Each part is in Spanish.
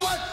What?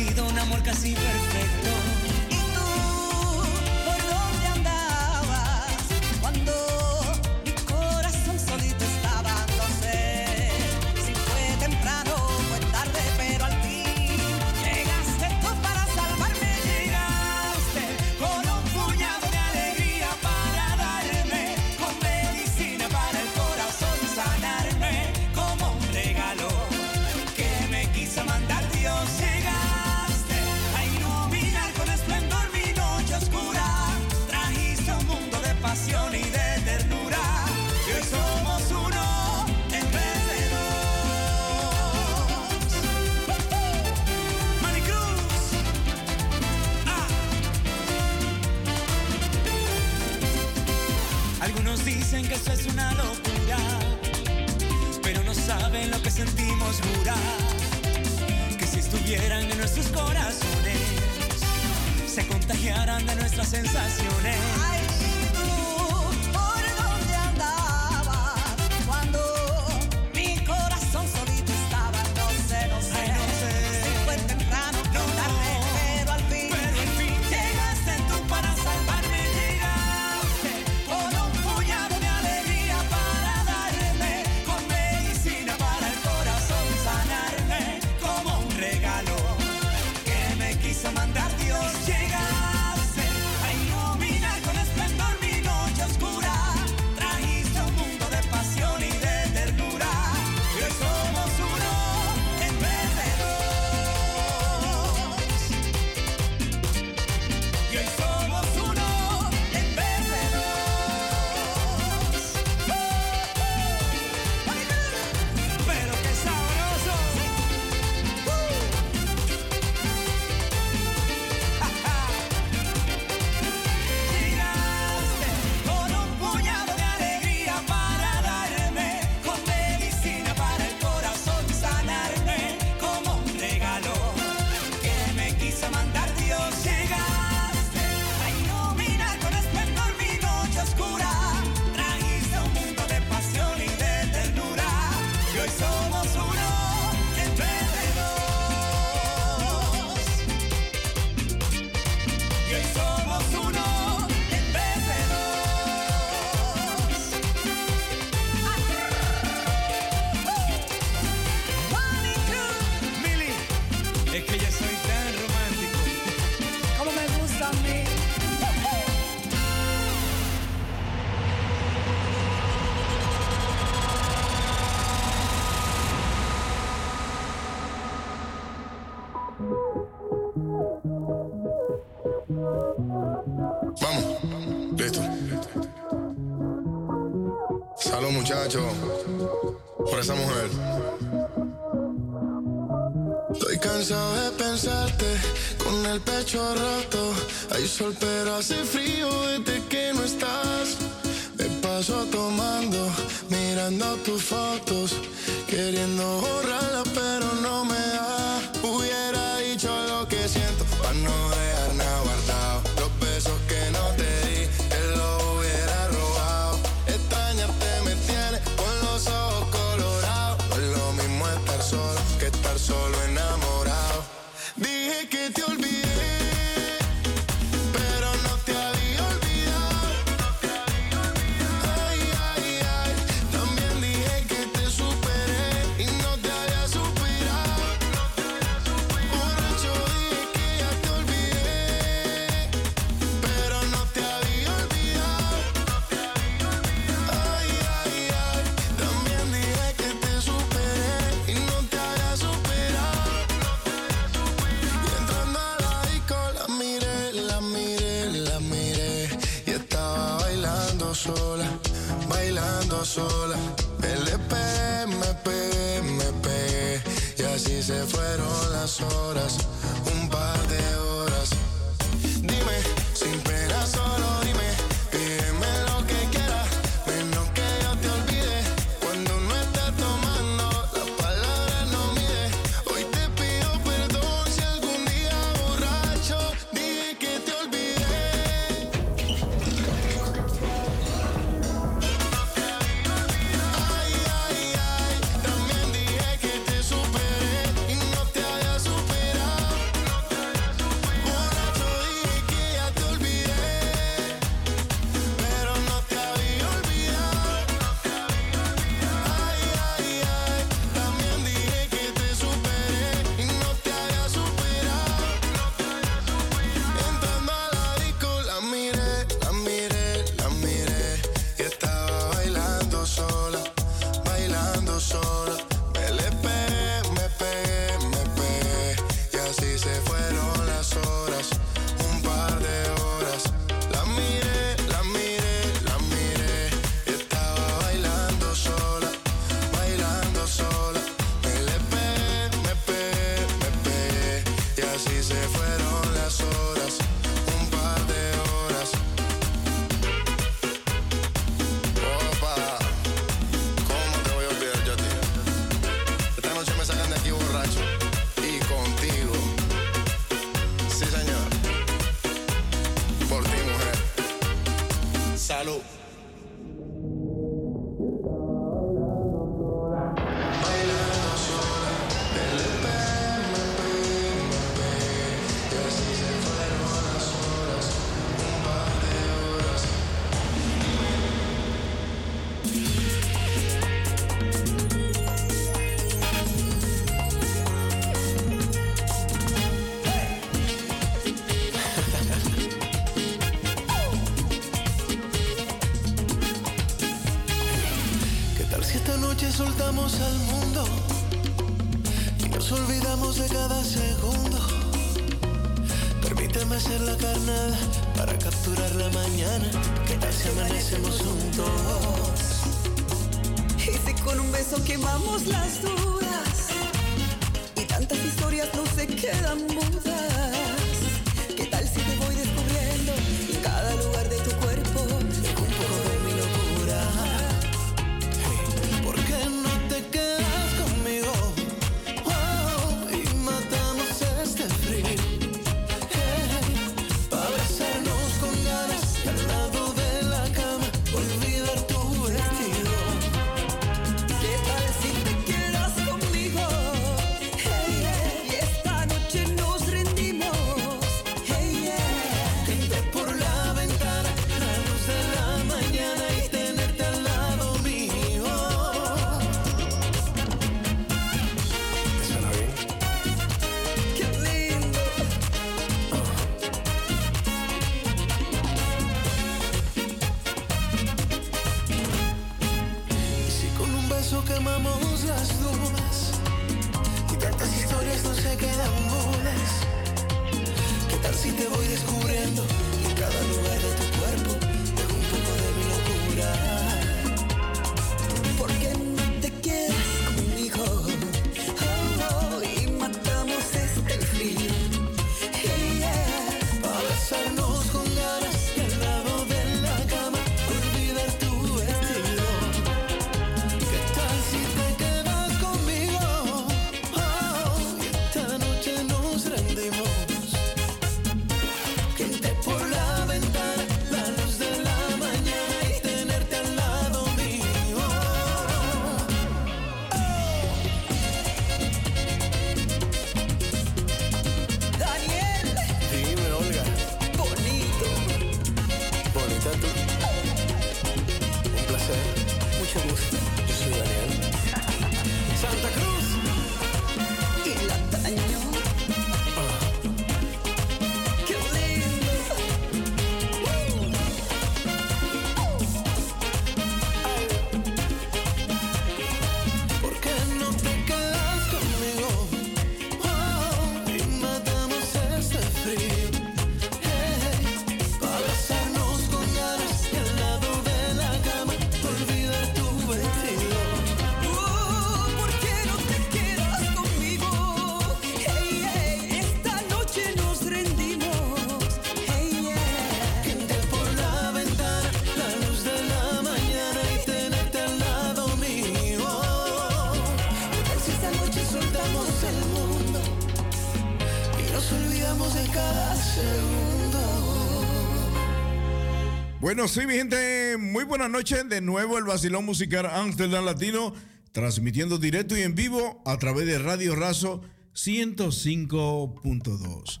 Bueno, sí, mi gente, muy buenas noches. De nuevo el Basilón Musical Amsterdam Latino, transmitiendo directo y en vivo a través de Radio Razo 105.2.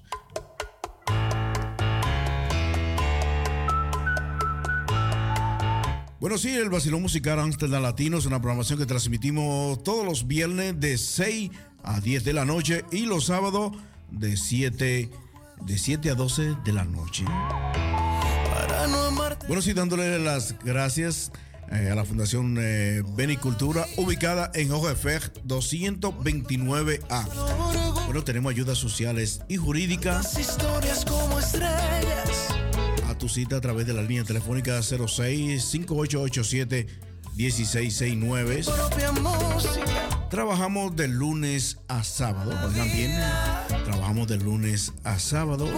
Bueno, sí, el Basilón Musical Amsterdam Latino es una programación que transmitimos todos los viernes de 6 a 10 de la noche y los sábados de 7, de 7 a 12 de la noche. Bueno, sí, dándole las gracias eh, a la Fundación eh, Benicultura, ubicada en Ojefer 229A. Bueno, tenemos ayudas sociales y jurídicas. Historias como estrellas. A tu cita a través de la línea telefónica 06 5887 1669. Trabajamos de lunes a sábado, oigan bien. Trabajamos de lunes a sábado.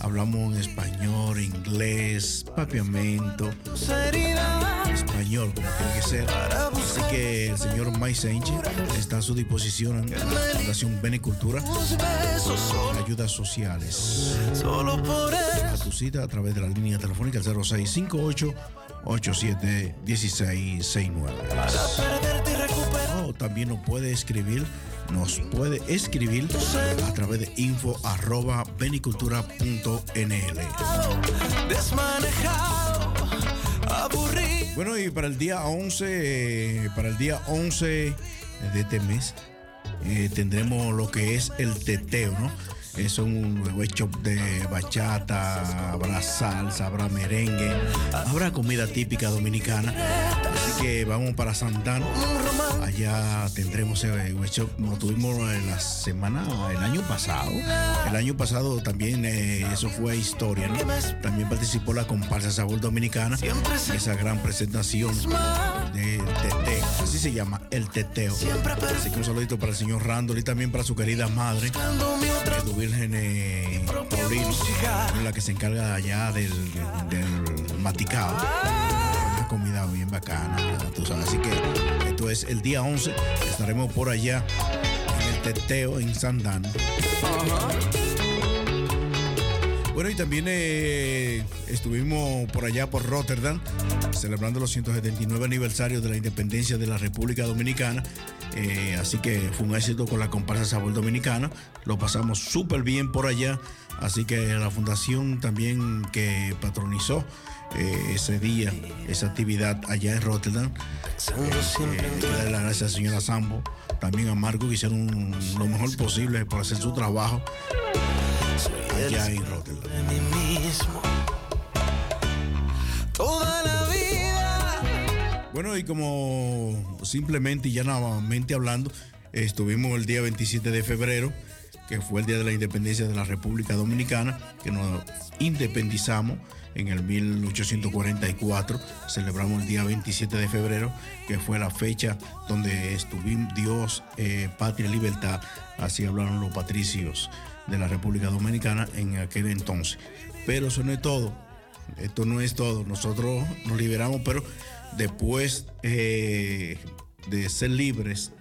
Hablamos en español, inglés, papiamento. Español, como tiene que ser. Así que el señor Mike Sánchez está a su disposición en la Fundación Benecultura. Ayudas sociales. Solo por A tu cita a través de la línea telefónica 0658. 871669. O también nos puede escribir, nos puede escribir a través de info arroba benicultura.nl. Bueno, y para el día 11, eh, para el día 11 de este mes, eh, tendremos lo que es el teteo, ¿no? Es un workshop de bachata, habrá salsa, habrá merengue, habrá comida típica dominicana. Así que vamos para Santana. Allá tendremos el workshop, como tuvimos la semana, el año pasado. El año pasado también eh, eso fue historia, ¿no? También participó la comparsa Sabor Dominicana, esa gran presentación de teteo, así se llama, el teteo. Así que un saludito para el señor Randall y también para su querida madre, Virgen eh, la que se encarga allá del, del maticao. Una comida bien bacana, tú. Así que esto es el día 11, estaremos por allá en el teteo en Sandán. Bueno, y también eh, estuvimos por allá por Rotterdam, celebrando los 179 aniversarios de la independencia de la República Dominicana. Eh, así que fue un éxito con la comparsa Sabor Dominicana. Lo pasamos súper bien por allá. Así que la fundación también que patronizó eh, ese día, esa actividad allá en Rotterdam. Eh, las gracias a la señora Sambo, también a Marco que hicieron lo mejor posible por hacer su trabajo allá en Rotterdam. Toda la vida. Bueno, y como simplemente y llanamente hablando, estuvimos el día 27 de febrero, que fue el día de la independencia de la República Dominicana, que nos independizamos en el 1844. Celebramos el día 27 de febrero, que fue la fecha donde estuvimos Dios, eh, patria y libertad. Así hablaron los patricios de la República Dominicana en aquel entonces. Pero eso no es todo. Esto no es todo. Nosotros nos liberamos, pero después eh, de ser libres,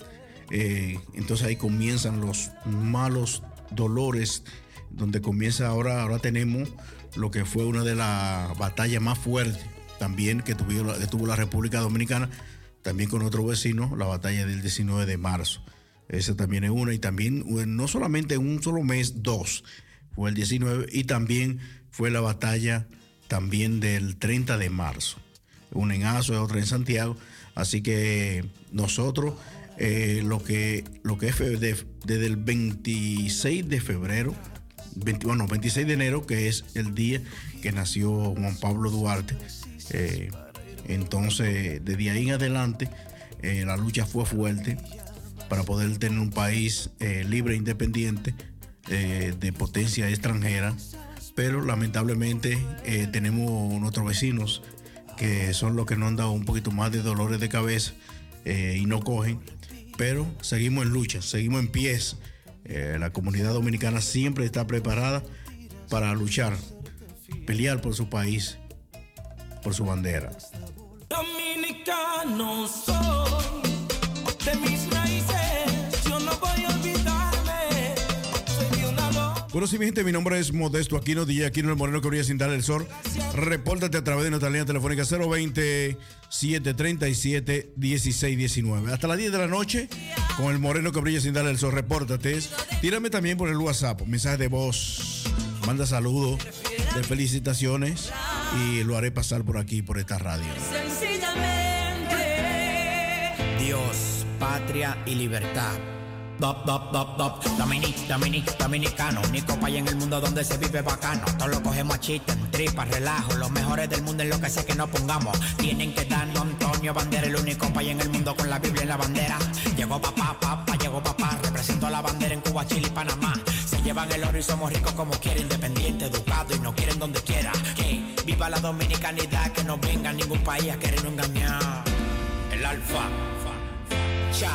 eh, entonces ahí comienzan los malos dolores, donde comienza ahora, ahora tenemos lo que fue una de las batallas más fuertes también que tuvo, que tuvo la República Dominicana, también con otro vecino, la batalla del 19 de marzo. Esa también es una, y también no solamente en un solo mes, dos, fue el 19, y también fue la batalla también del 30 de marzo. Una en Azo y otra en Santiago. Así que nosotros, eh, lo, que, lo que es de- desde el 26 de febrero, 20 bueno, 26 de enero, que es el día que nació Juan Pablo Duarte, eh, entonces desde ahí en adelante eh, la lucha fue fuerte para poder tener un país eh, libre e independiente eh, de potencia extranjera, pero lamentablemente eh, tenemos nuestros vecinos que son los que nos han dado un poquito más de dolores de cabeza y no cogen, pero seguimos en lucha, seguimos en pies. La comunidad dominicana siempre está preparada para luchar, pelear por su país, por su bandera. Dominicano soy, de mis Bueno, sí, mi gente, mi nombre es Modesto Aquino, DJ Aquino el Moreno que brilla sin dar el sol. Repórtate a través de nuestra línea telefónica 020-737-1619. Hasta las 10 de la noche, con el Moreno que brilla sin dar el sol. Repórtate. Tírame también por el WhatsApp, mensaje de voz. Manda saludos, de felicitaciones y lo haré pasar por aquí, por esta radio. Sencillamente. Dios, patria y libertad. Dop, dop, dop, dop. Domini, domini, dominicano. Único país en el mundo donde se vive bacano. Todos lo cogemos a chiste, en tripa, relajo. Los mejores del mundo en lo que sé que no pongamos. Tienen que darnos Antonio Bandera, el único país en el mundo con la Biblia en la bandera. Llegó papá, papá, llegó papá. Represento la bandera en Cuba, Chile y Panamá. Se llevan el oro y somos ricos como quieren, independiente, educado y no quieren donde quiera. Que viva la dominicanidad, que no venga ningún país a querernos engañar. El alfa. cha,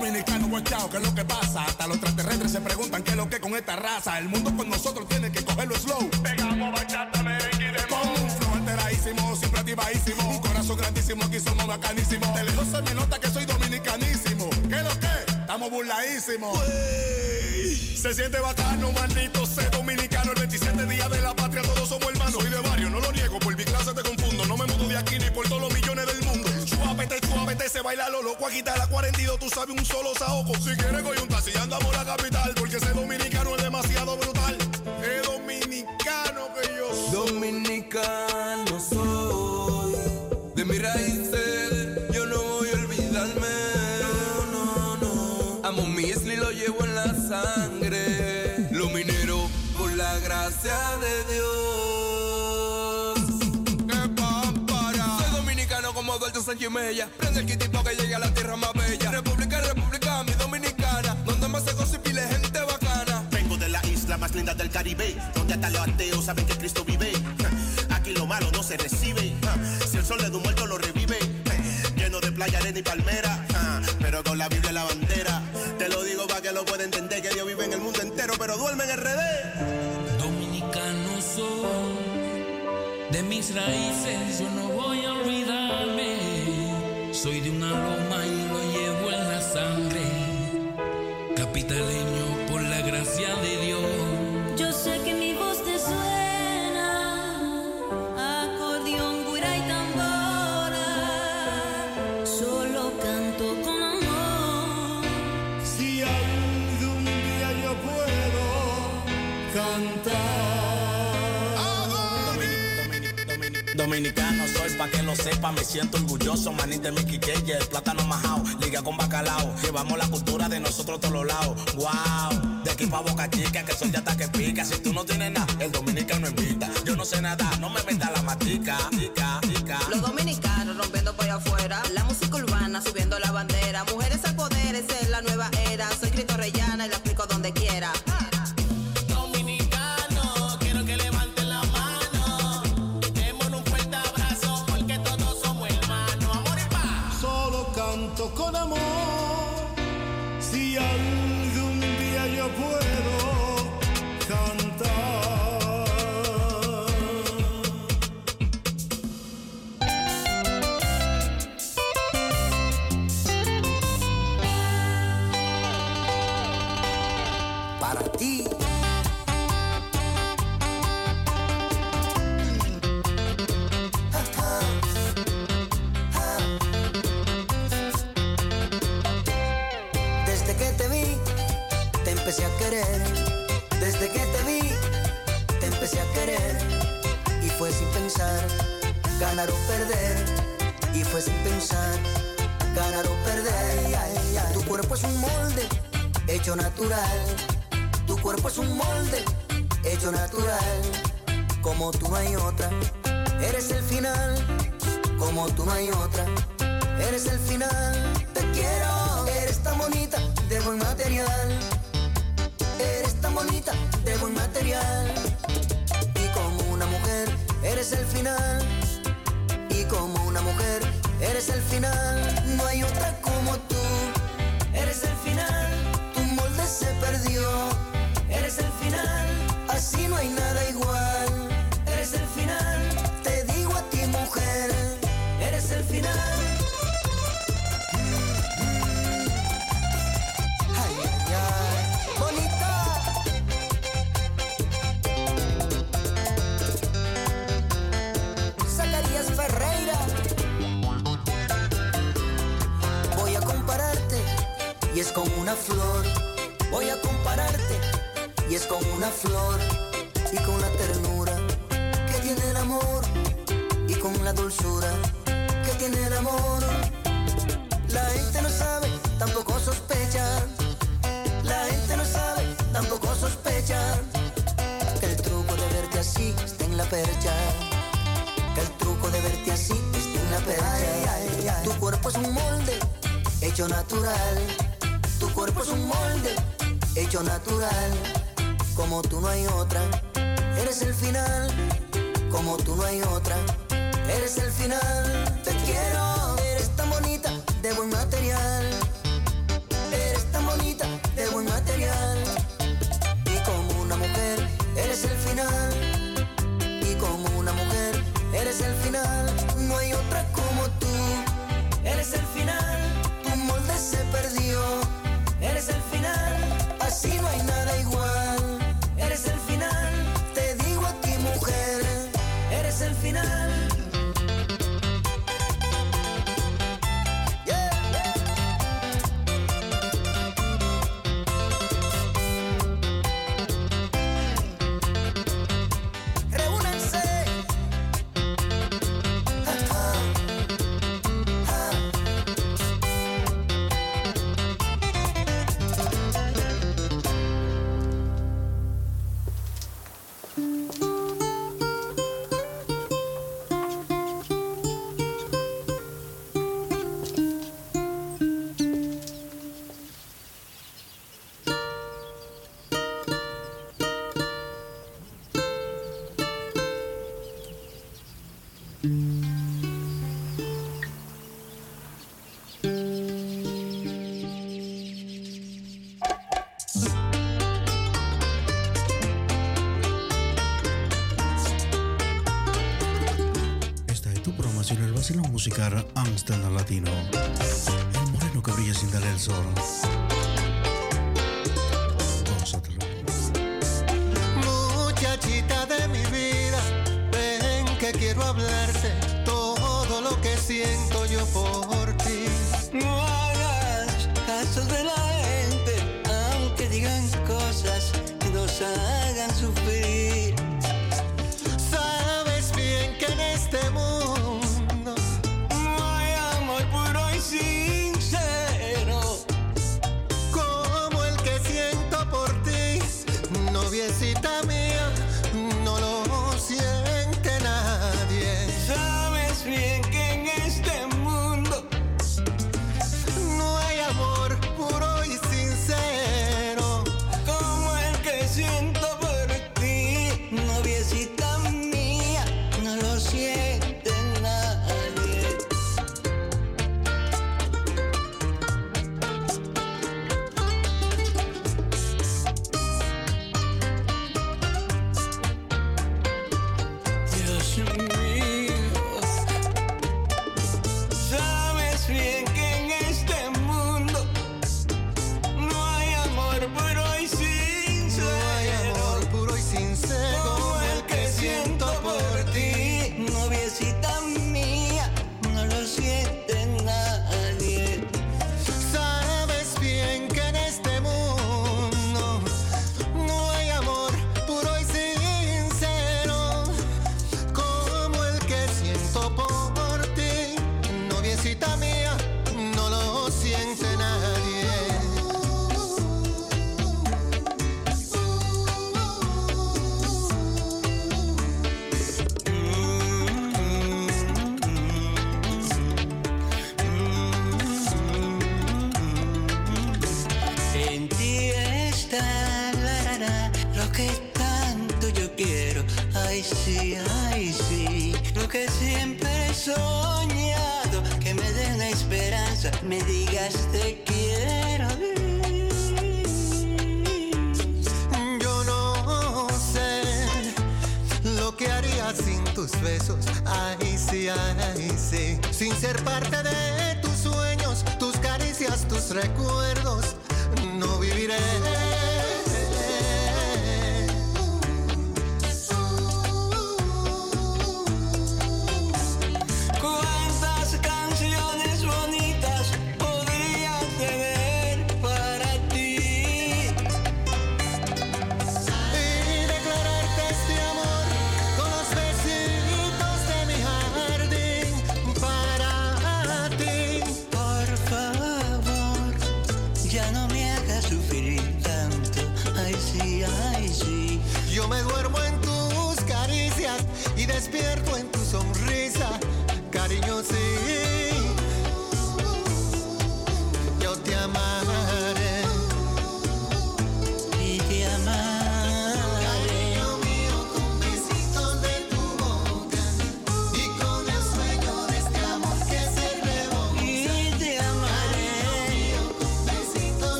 Dominicano guachao, ¿qué es lo que pasa? Hasta los extraterrestres se preguntan qué es lo que con esta raza. El mundo con nosotros tiene que cogerlo slow. Pegamos bachata, merengue de Con un flow alteradísimo, siempre activadísimo. Un corazón grandísimo, aquí somos bacanísimos. De lejos se me nota que soy dominicanísimo. ¿Qué es lo que? Estamos burladísimos. Se siente bacano, maldito, sé dominicano. El 27 día de la patria, todos somos hermanos. Soy de barrio, no lo niego, se baila lo loco. Aquí está la 42, tú sabes, un solo saoco. Si quieres, coge un taxi, andamos la capital. Porque ese dominicano es demasiado brutal. Mella. Prende el kitipo que llegue a la tierra más bella. República, República, mi dominicana. Donde más se goza y pile gente bacana. Vengo de la isla más linda del Caribe, donde hasta los ateos saben que Cristo vive. Aquí lo malo no se recibe. Si el sol de un muerto lo revive, lleno de playa, arena y palmera. Pero con la Biblia y la bandera, te lo digo para que lo pueda entender que Dios vive en el mundo entero, pero duerme en RD. Dominicano soy, de mis raíces yo no. Soy de una loma me siento orgulloso, manín de mi quiqueye, el plátano majao, liga con bacalao, llevamos la cultura de nosotros todos los lados, wow, de aquí pa' Boca Chica, que son ya hasta que pica, si tú no tienes nada, el dominicano invita, yo no sé nada, no me meta la matica, cuerpo es un molde, hecho natural. Tu cuerpo es un molde, hecho natural. Como tú no hay otra. Eres el final, como tú no hay otra. Eres el final, te quiero. Eres tan bonita, de buen material. Eres tan bonita, de buen material. Y como una mujer, eres el final. Y como una mujer, eres el final. No hay otra como tú. Hay nada igual. Eres el final, te digo a ti mujer. Eres el final. Ay, ay, ay. Bonita. Zacarías Ferreira. Voy a compararte y es con una flor. Voy a compararte y es con una flor la dulzura que tiene el amor. La gente no sabe, tampoco sospecha. La gente no sabe, tampoco sospecha que el truco de verte así está en la percha. Que el truco de verte así está en la percha. Tu cuerpo es un molde hecho natural. Tu cuerpo es un molde hecho natural. Como tú no hay otra. Eres el final. Como tú no hay otra. Eres el final, te quiero. Eres tan bonita, de buen material. Eres tan bonita, de buen material. Y como una mujer, eres el final. Y como una mujer, eres el final. No hay otra como tú. Eres el final, tu molde se perdió. Eres el final, así no hay nada igual. latino, el moreno que brilla sin darle el sol.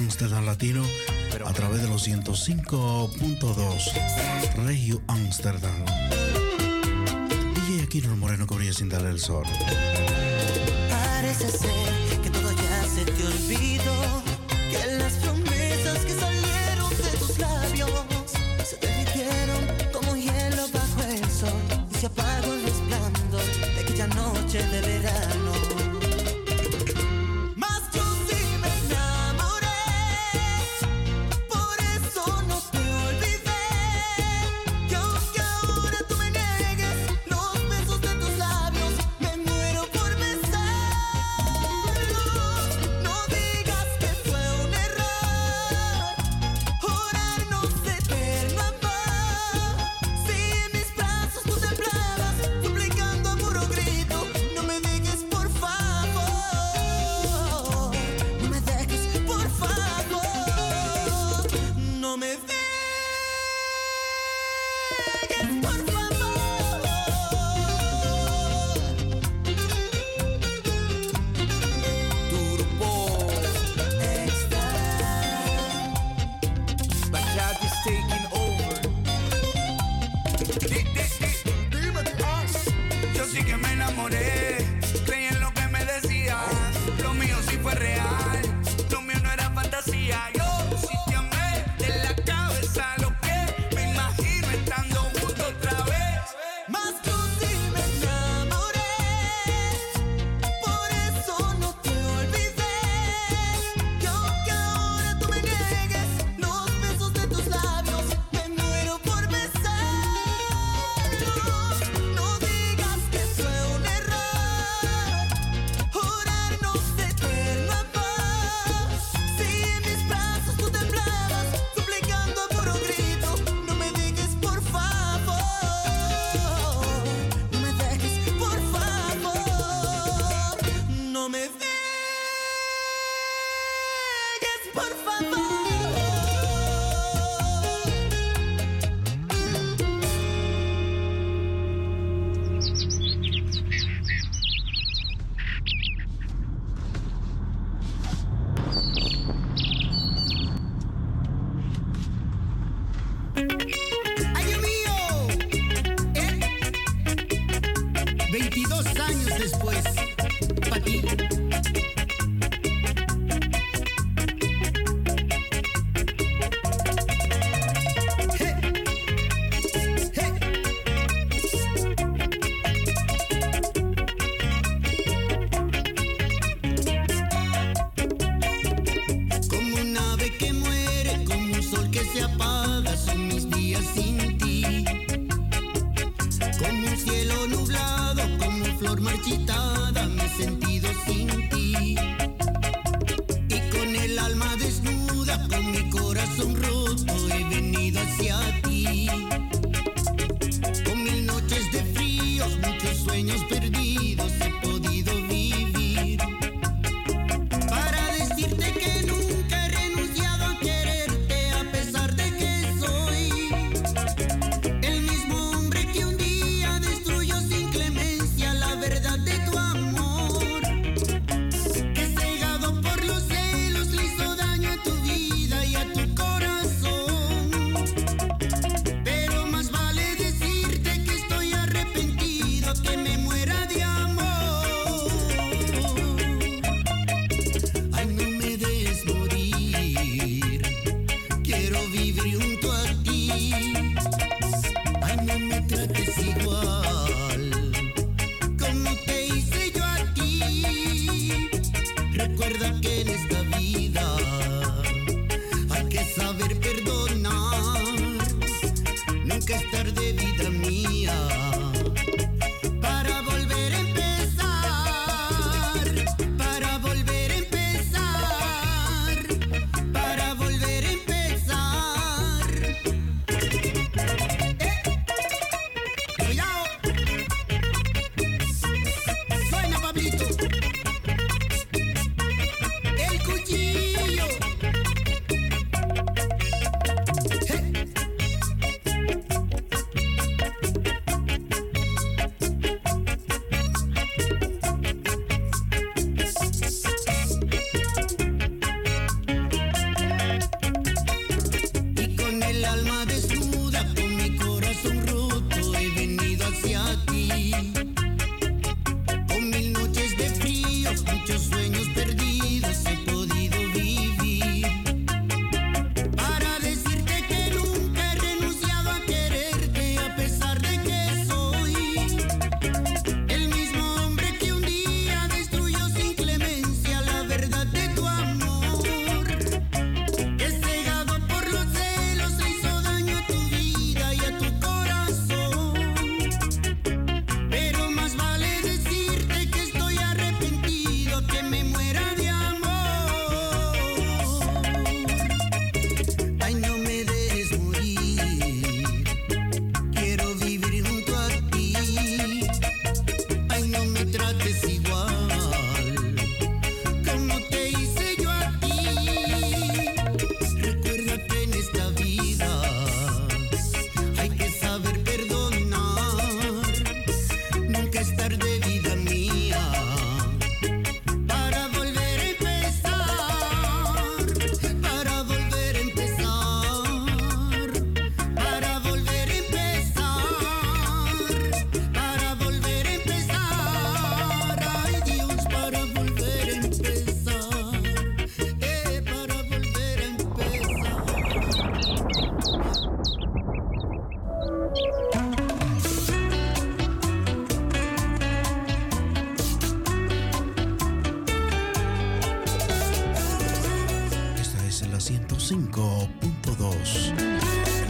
Amsterdam Latino a través de los 105.2 Regio Amsterdam. DJ Aquino Moreno Corilla sin darle el sol.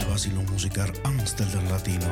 Vacilón musical Amsterdam Latino.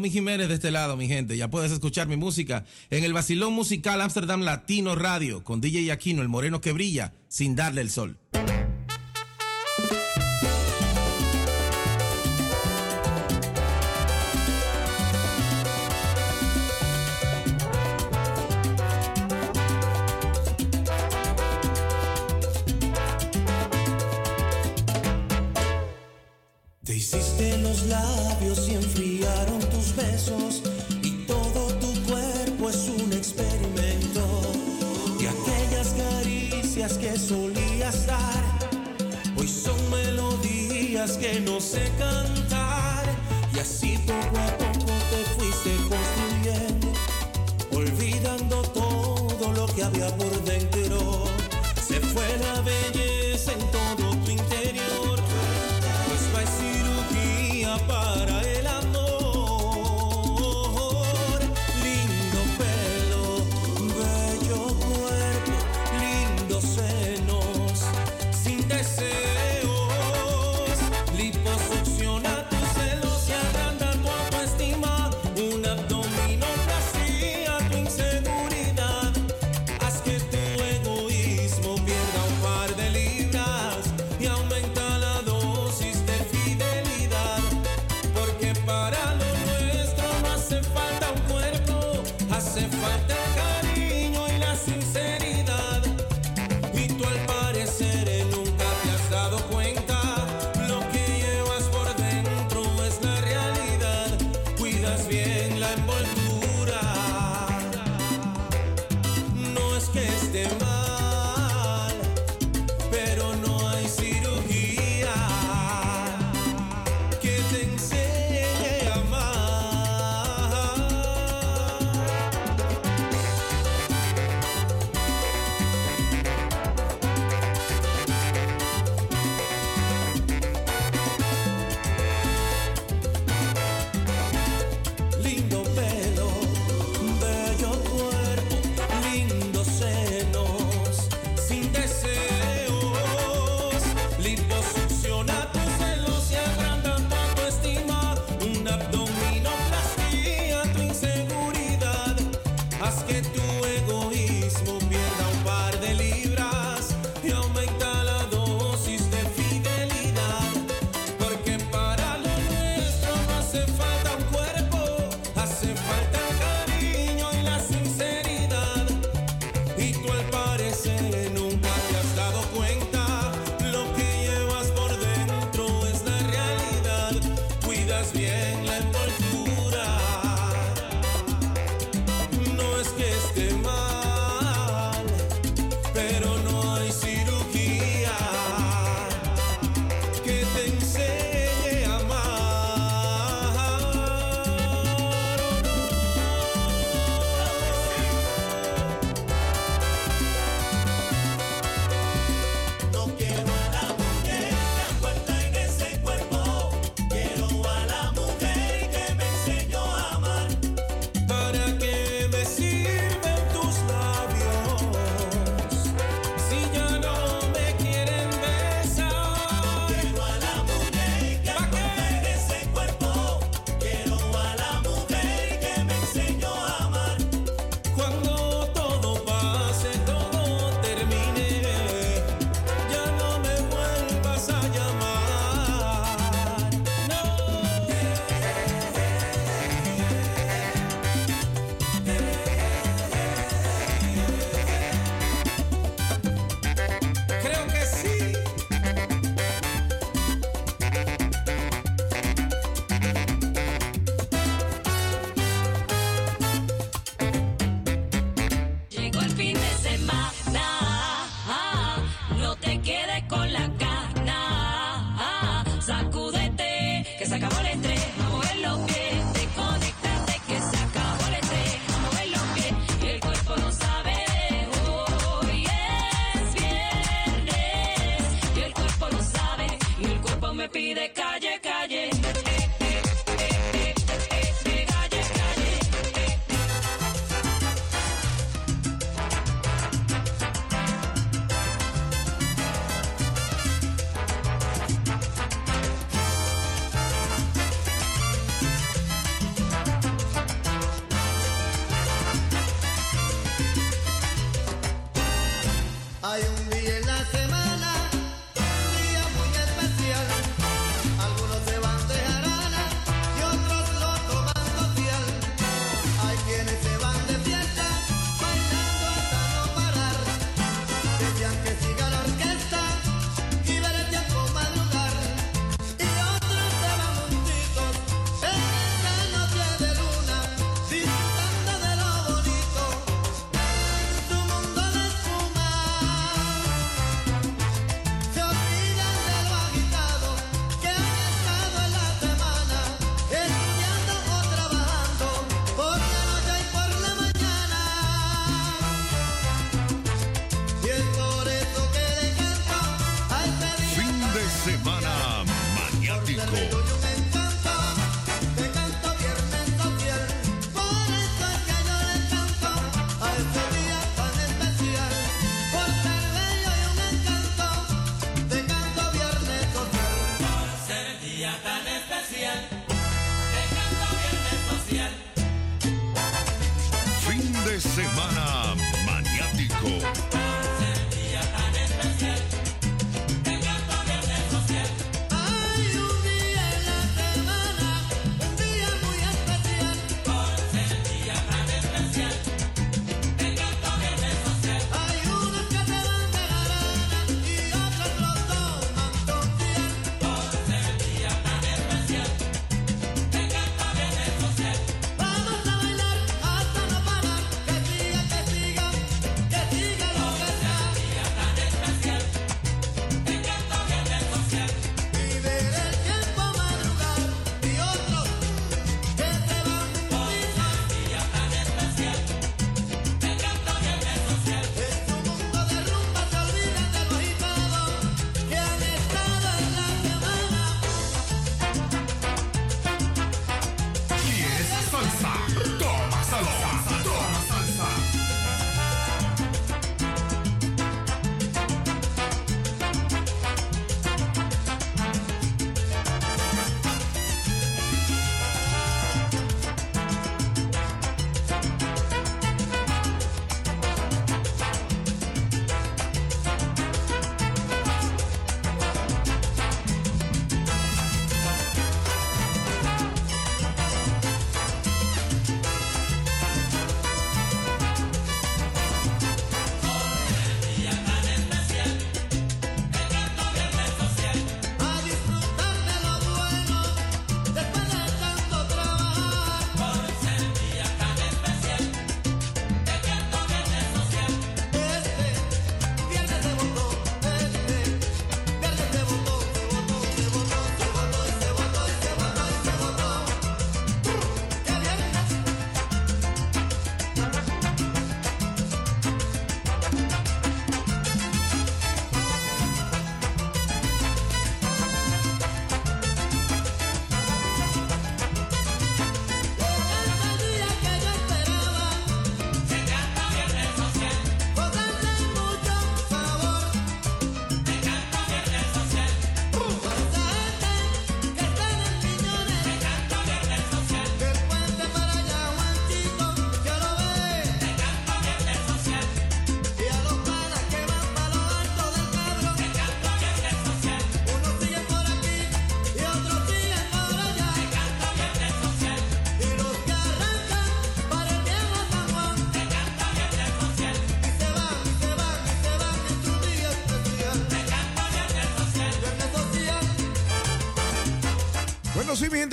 Tommy Jiménez de este lado, mi gente. Ya puedes escuchar mi música en el Basilón Musical Amsterdam Latino Radio con DJ Aquino, el moreno que brilla sin darle el sol.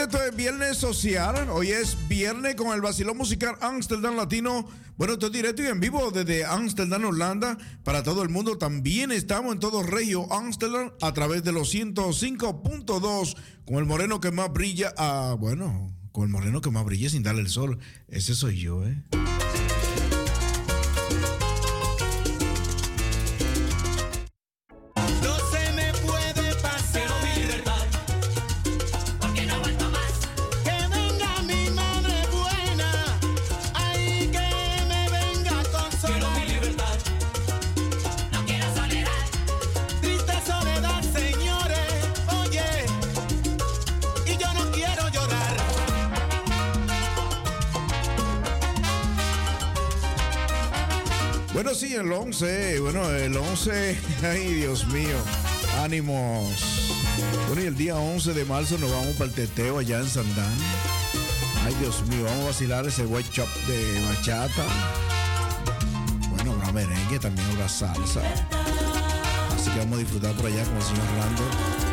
esto es Viernes Social. Hoy es viernes con el vacilón musical Amsterdam Latino. Bueno, esto es directo y en vivo desde Amsterdam, Holanda, para todo el mundo. También estamos en todo Regio Amsterdam a través de los 105.2 con el moreno que más brilla. Ah, bueno, con el moreno que más brilla sin darle el sol. Ese soy yo, ¿eh? Ay, Dios mío. Ánimos. Bueno, y el día 11 de marzo nos vamos para el teteo allá en Sandán. Ay, Dios mío, vamos a vacilar ese white chop de bachata. Bueno, habrá merengue, también habrá salsa. Así que vamos a disfrutar por allá con el señor Rando.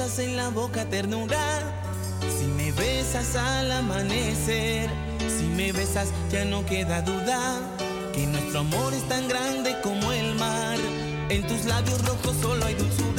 besas en la boca ternura, si me besas al amanecer, si me besas ya no queda duda que nuestro amor es tan grande como el mar. En tus labios rojos solo hay dulzura.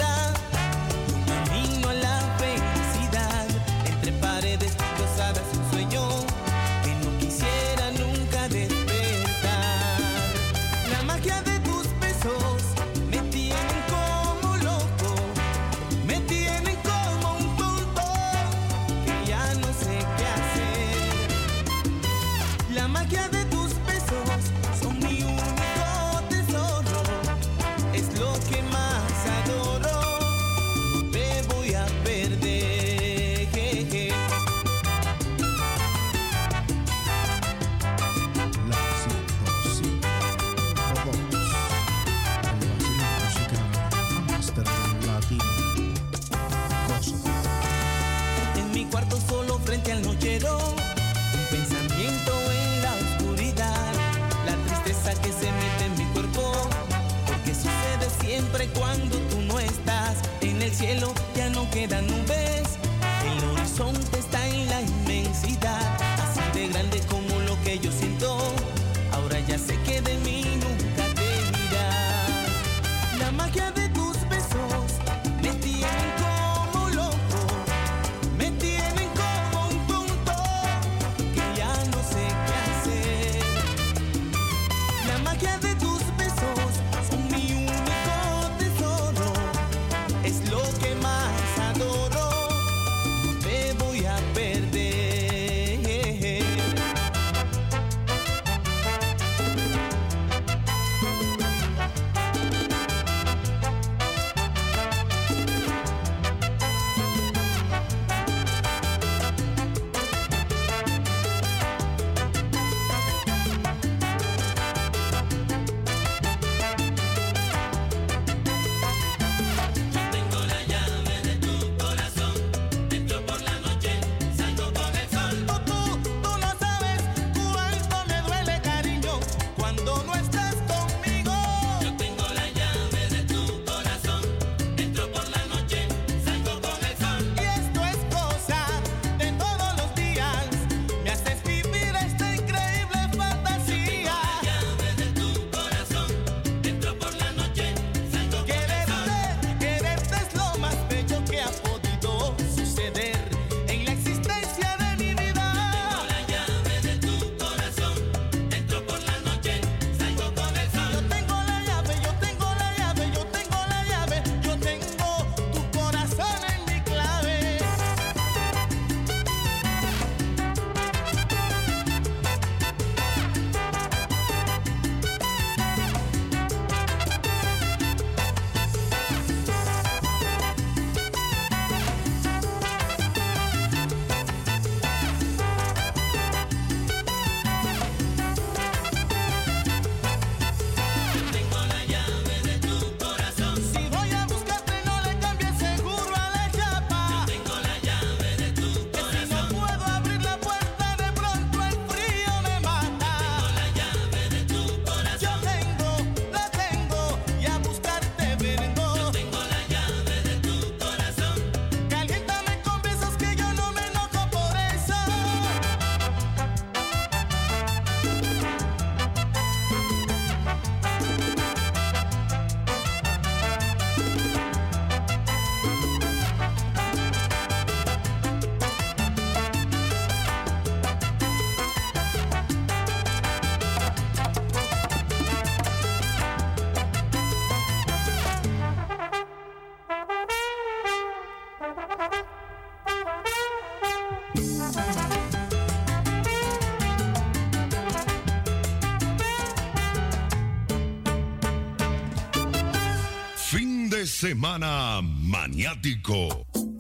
semana maniático.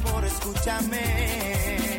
Favor, escúchame.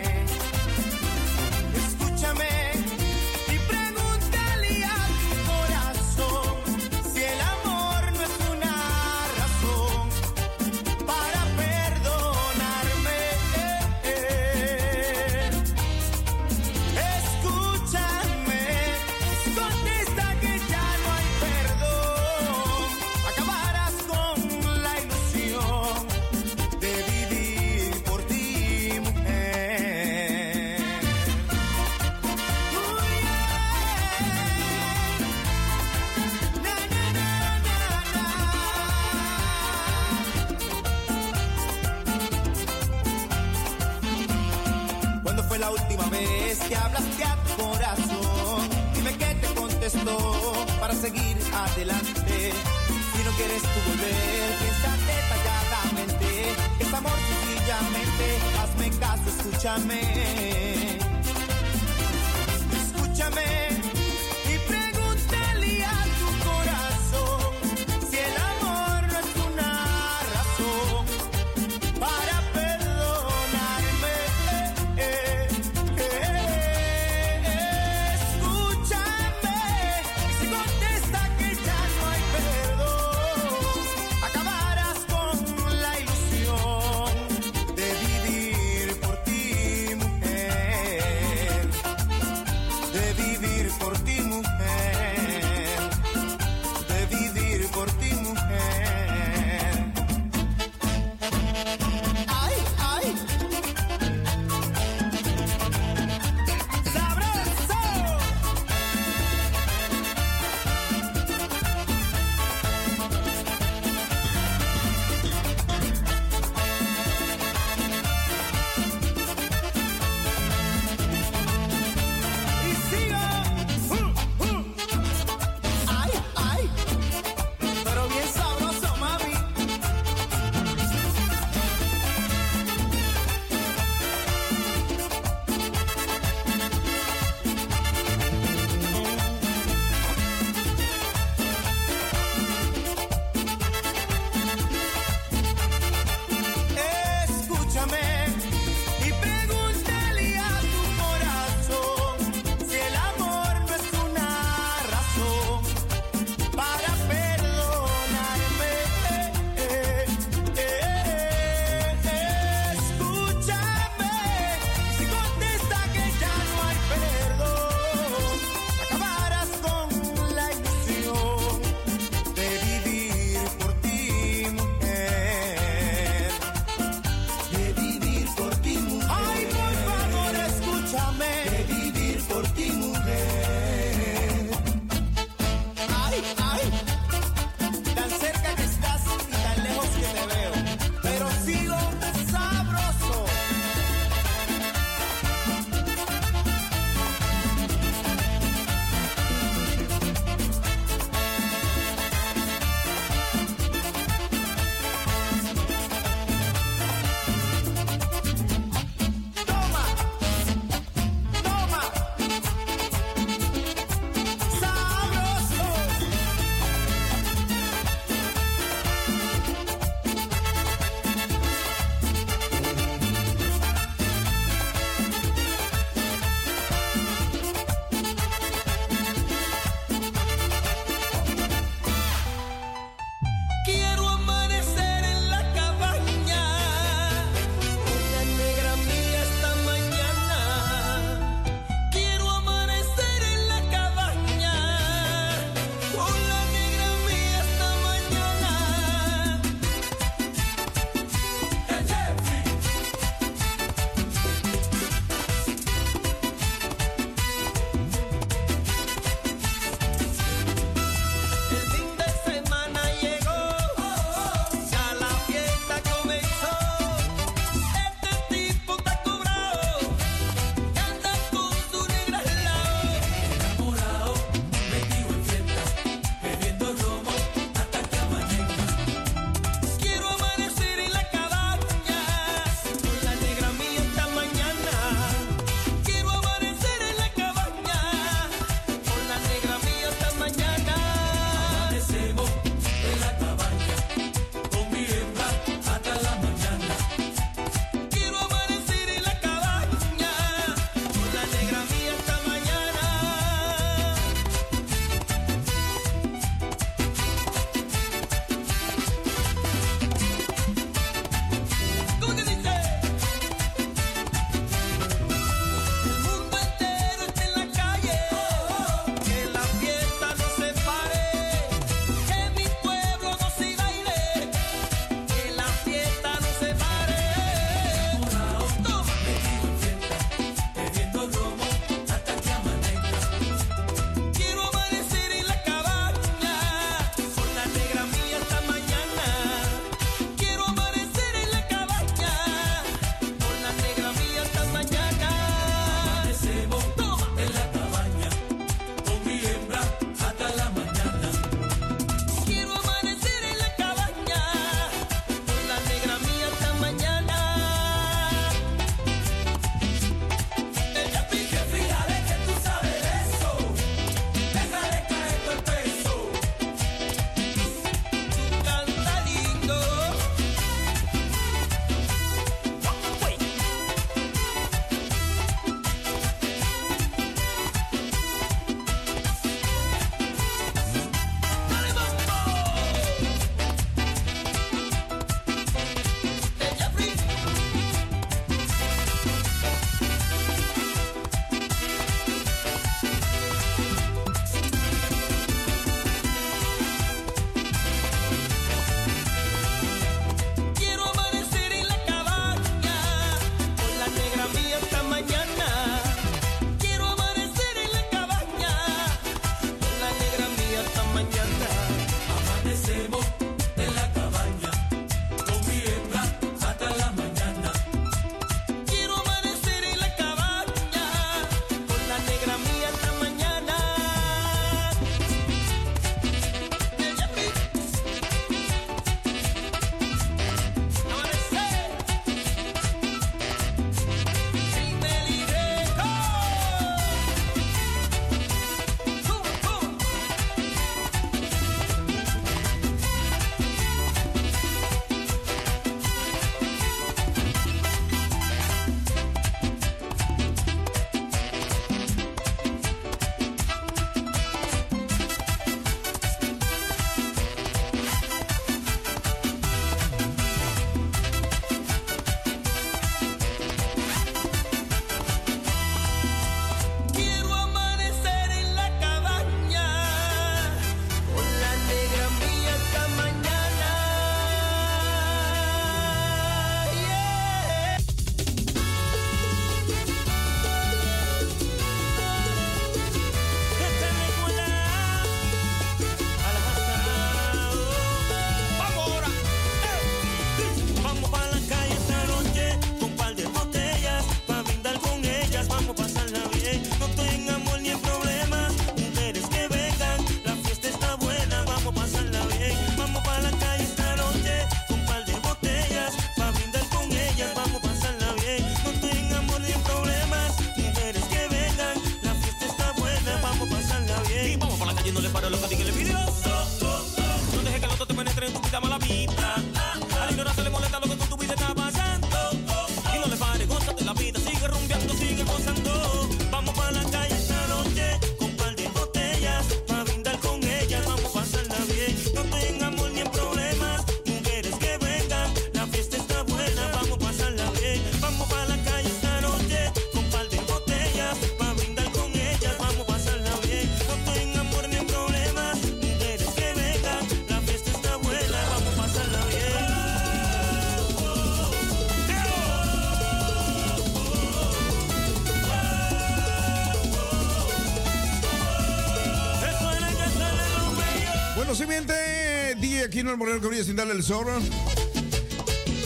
Continuar Moreno sin darle el zorro.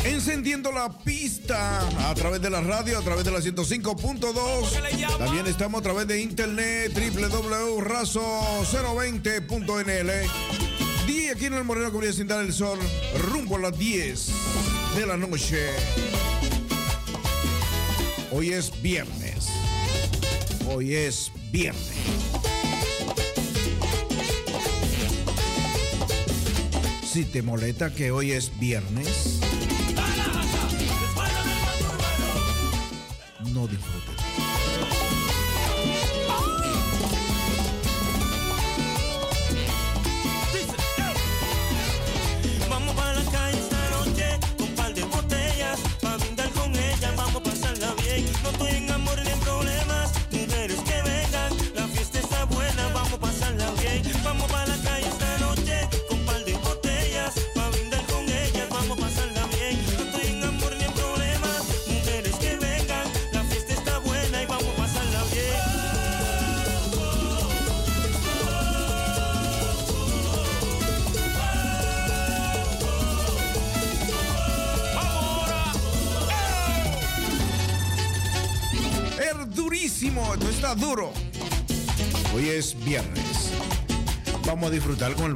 Encendiendo la pista a través de la radio, a través de la 105.2. También estamos a través de internet www.raso020.nl. Día aquí en el Moreno Cabrilla sin dar el sol, rumbo a las 10 de la noche. Hoy es viernes. Hoy es viernes. Si te molesta que hoy es viernes.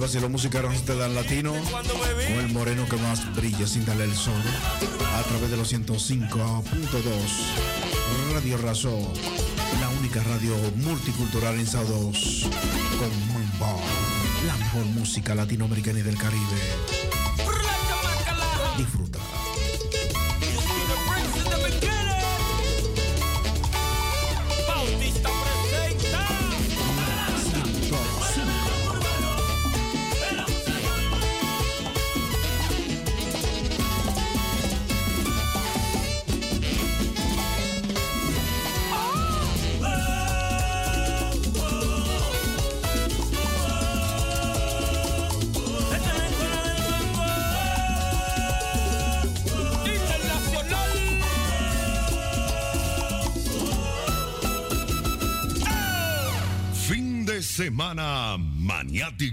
Si los musiqueros te dan latino, con el moreno que más brilla sin darle el sol, a través de los 105.2, Radio Razón, la única radio multicultural en Sados, con Mamba, la mejor música latinoamericana y del Caribe.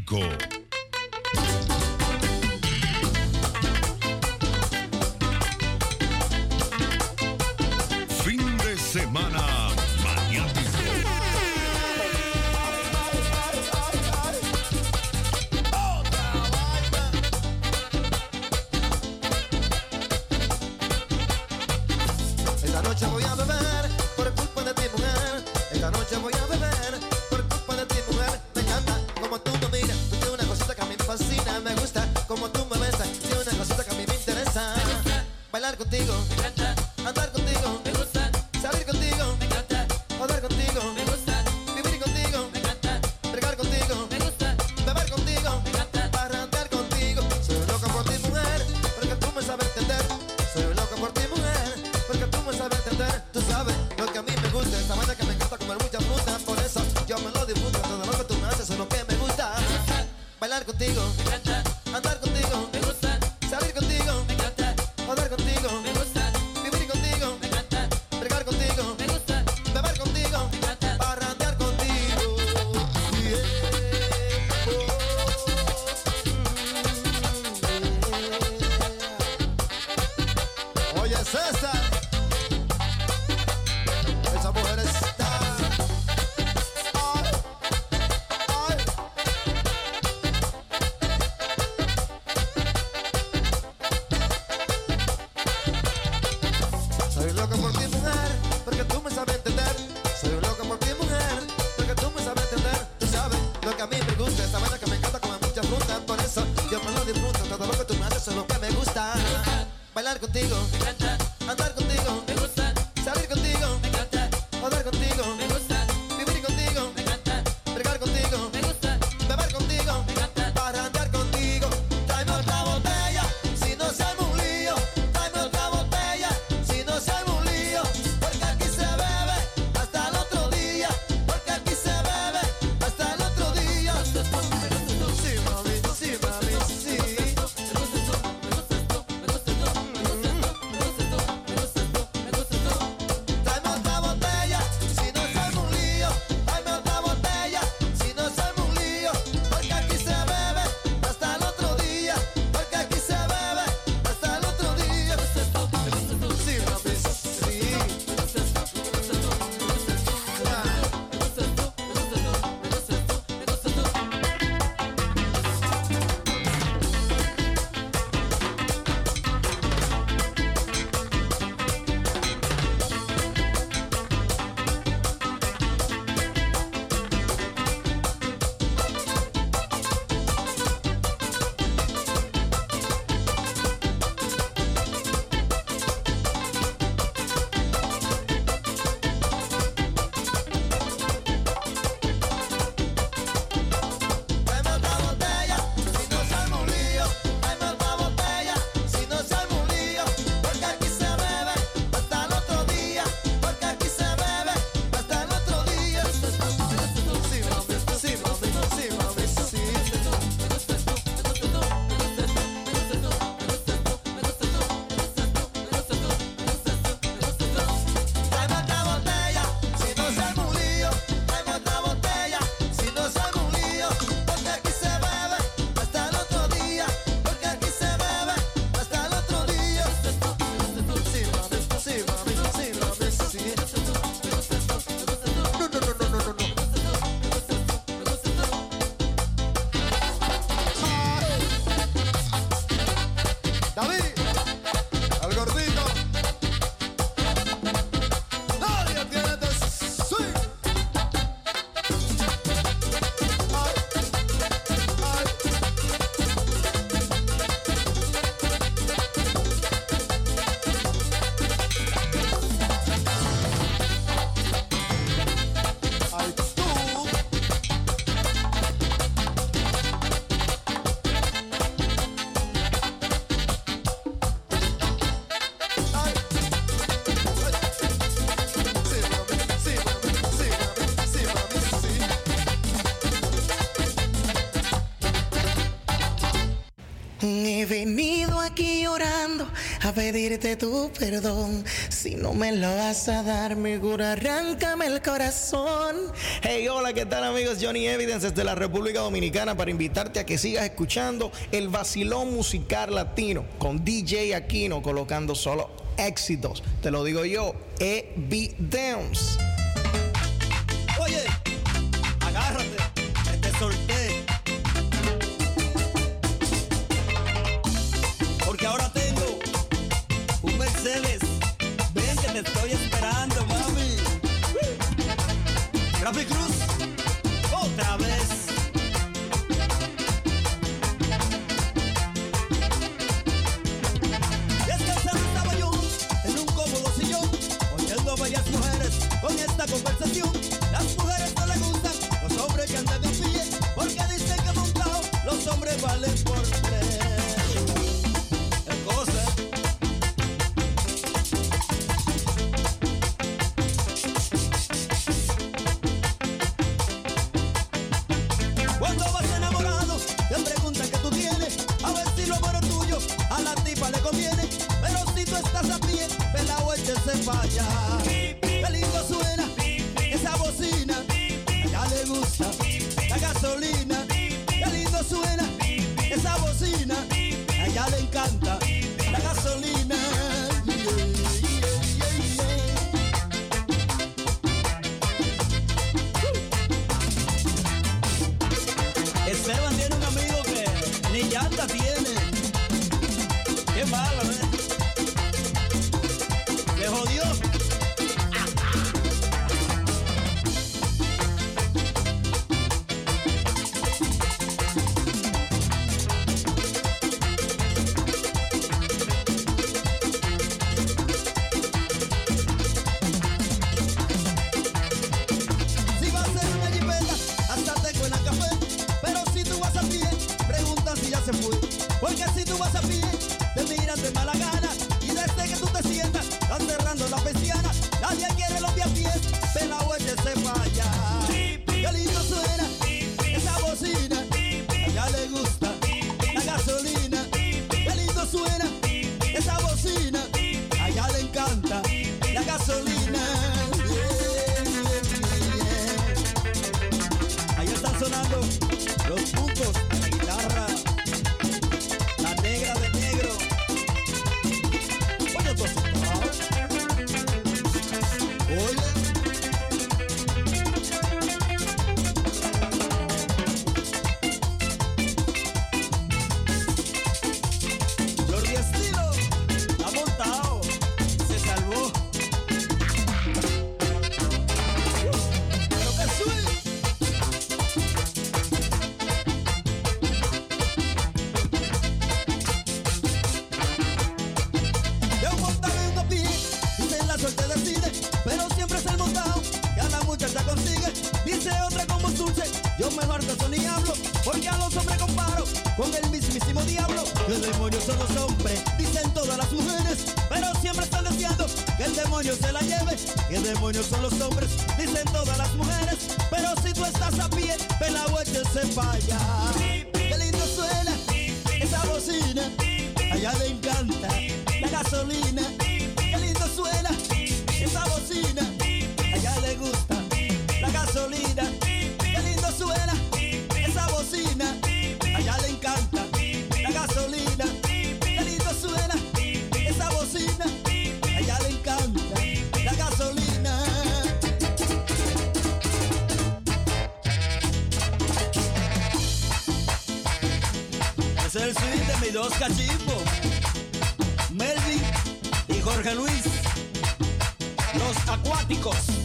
go. andar a pedirte tu perdón. Si no me lo vas a dar, mi cura, arráncame el corazón. Hey, hola, ¿qué tal amigos? Johnny Evidence desde la República Dominicana para invitarte a que sigas escuchando el vacilón musical latino con DJ Aquino colocando solo éxitos. Te lo digo yo, Evidence. demonios son los el swing de mis dos cachimbos, Melvin y Jorge Luis, los acuáticos.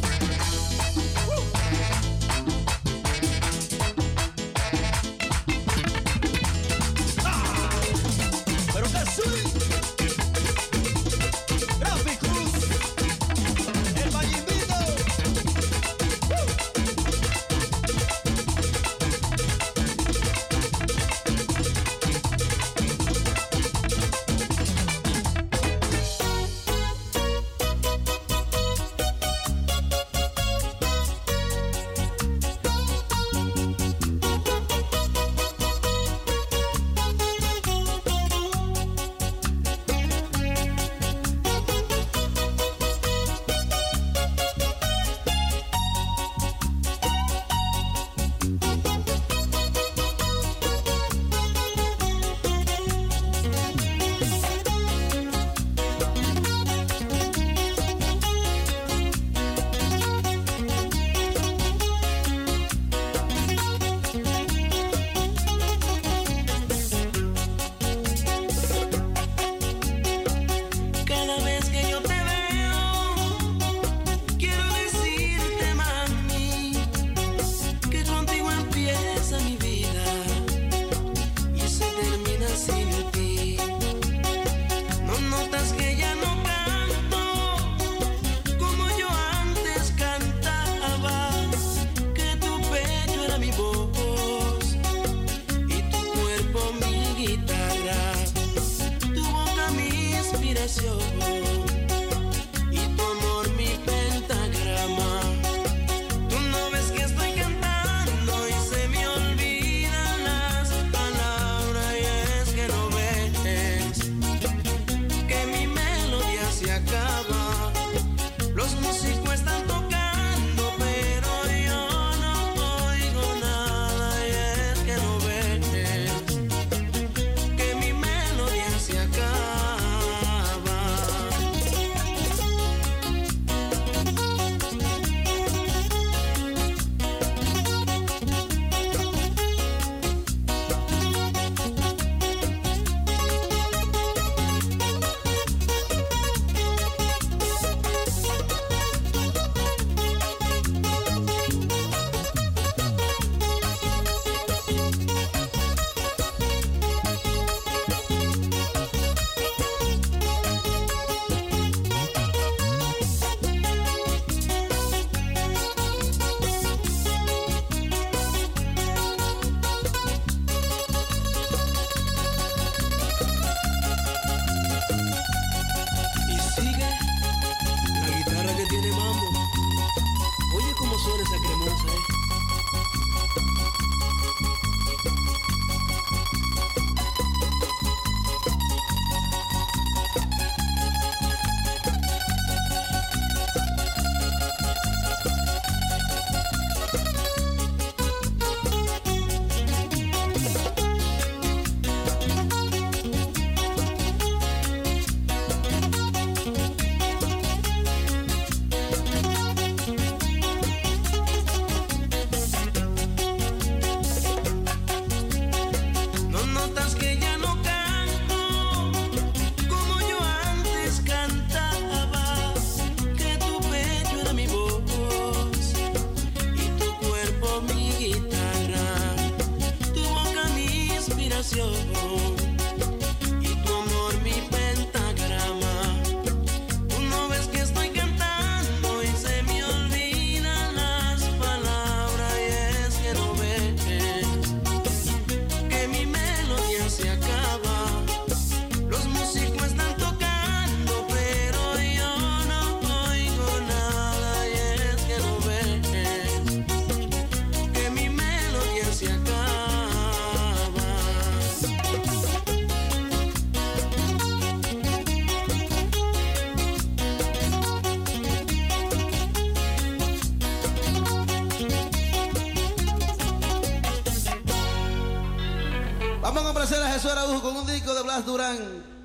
Eso Araujo con un disco de Blas Durán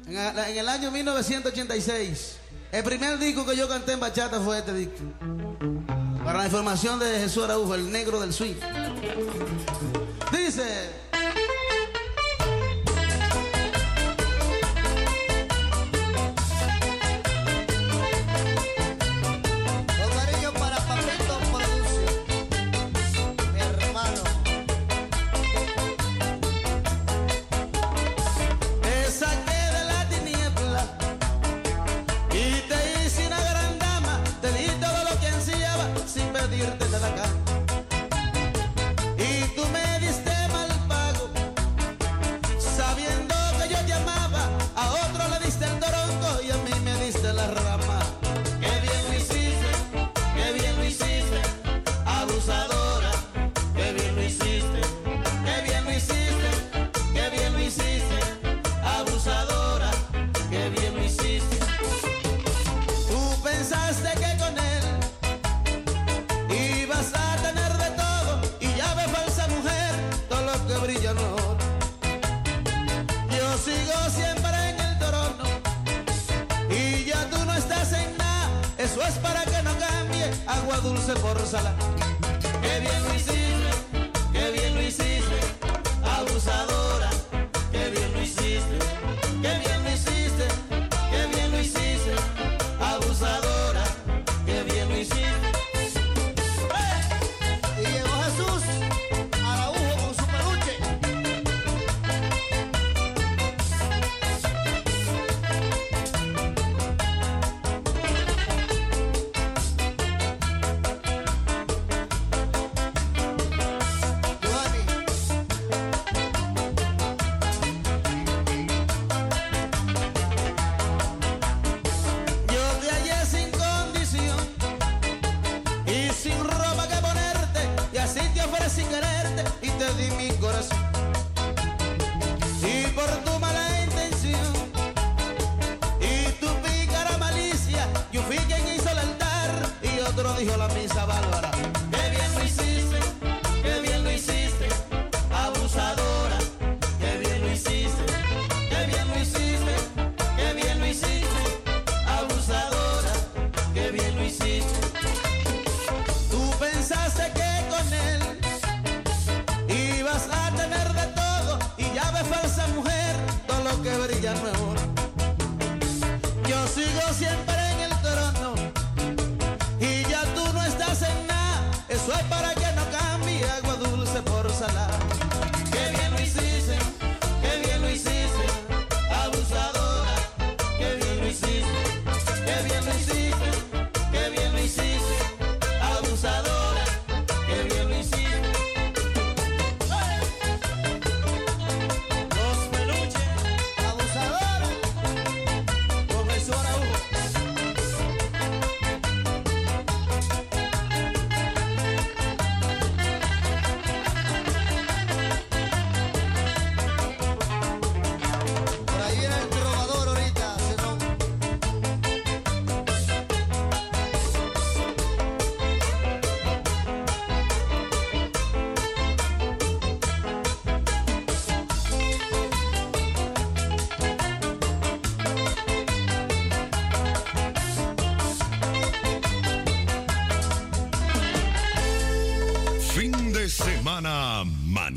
en, el año 1986. El primer disco que yo canté en bachata fue este disco. Para la información de Jesús Araujo, el negro del swing. Dice...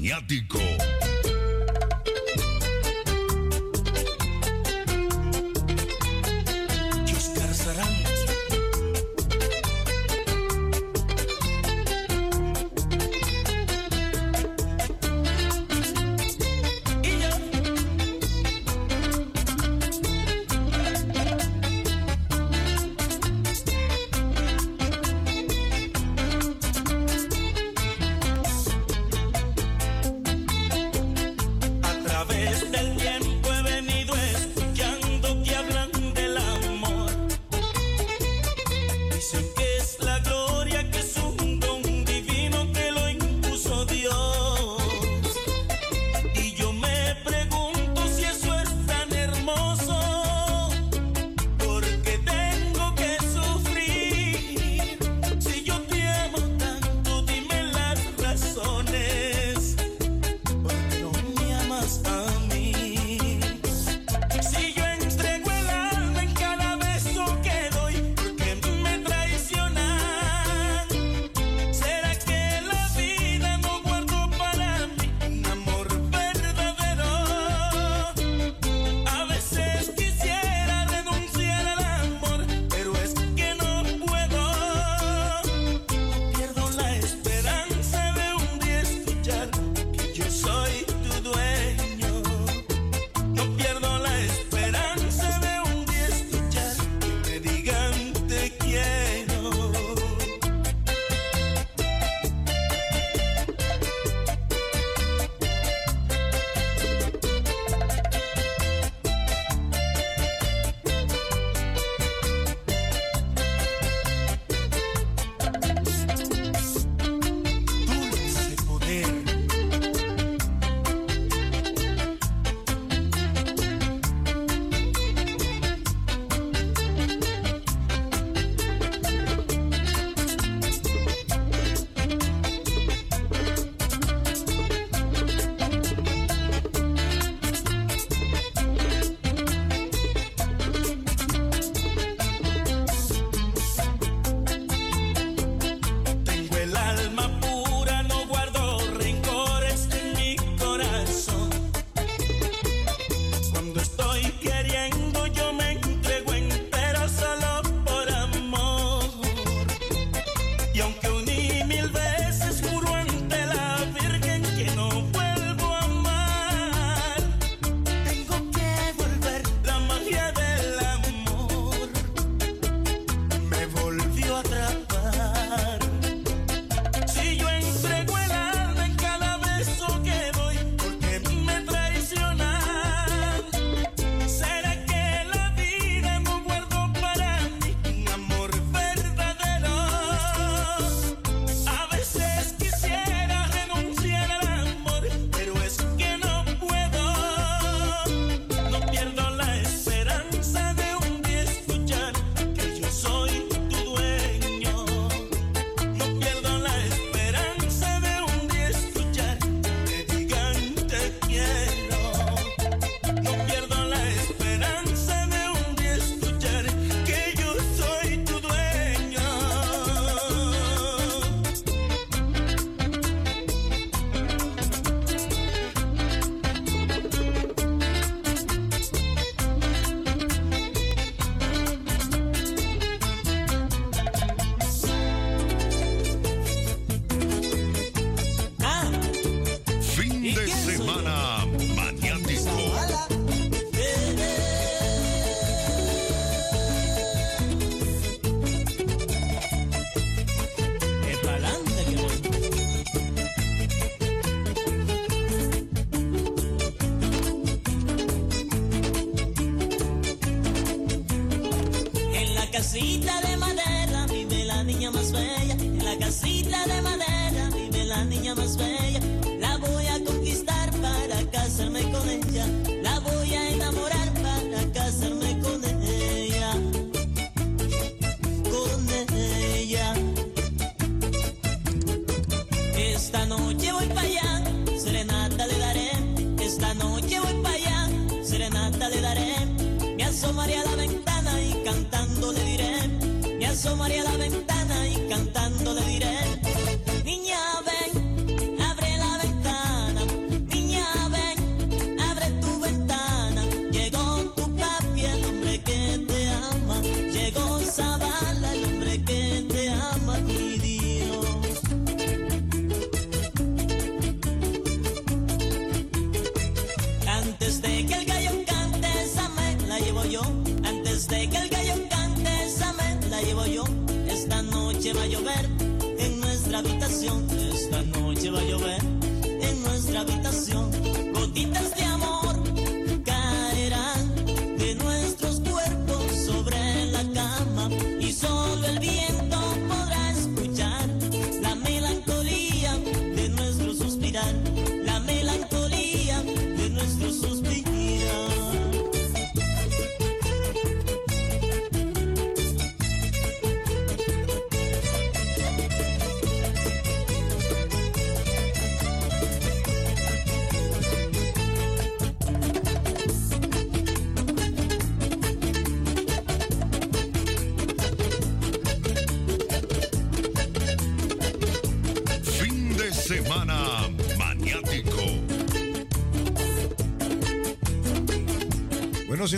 maniático.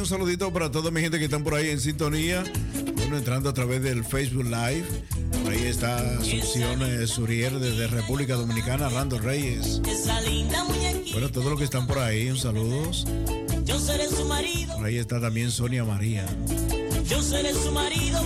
saludito para toda mi gente que están por ahí en sintonía. Bueno, entrando a través del Facebook Live. Por ahí está Asunción eh, Surier desde República Dominicana, Rando Reyes. Bueno, todos los que están por ahí, un saludos. Yo seré su marido. Por ahí está también Sonia María. Yo seré su marido.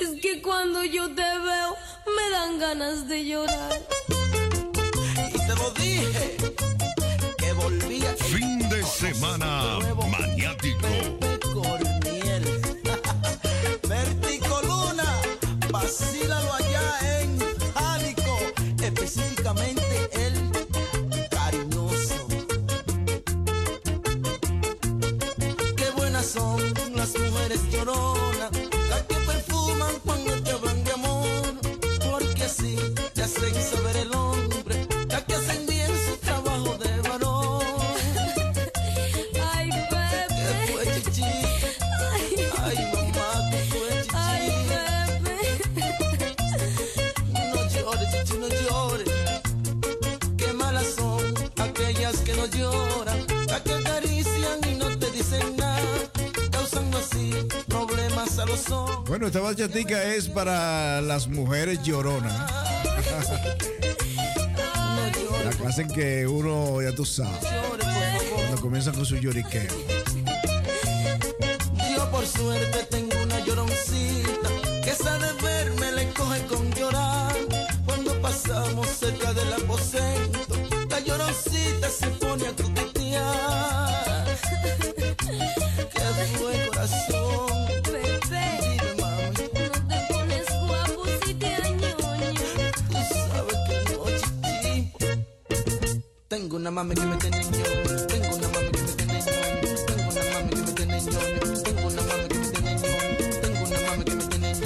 Es que cuando yo te Bueno, esta bachatica es para las mujeres lloronas. La clase en que uno, ya tú sabes, cuando comienza con su lloriqueo. Por suerte mami que me. Tengo una mami que me tienen yo. Tengo una mami que me tienen yo. Tengo una mami que me tienen yo. Tengo una mami que me tienen.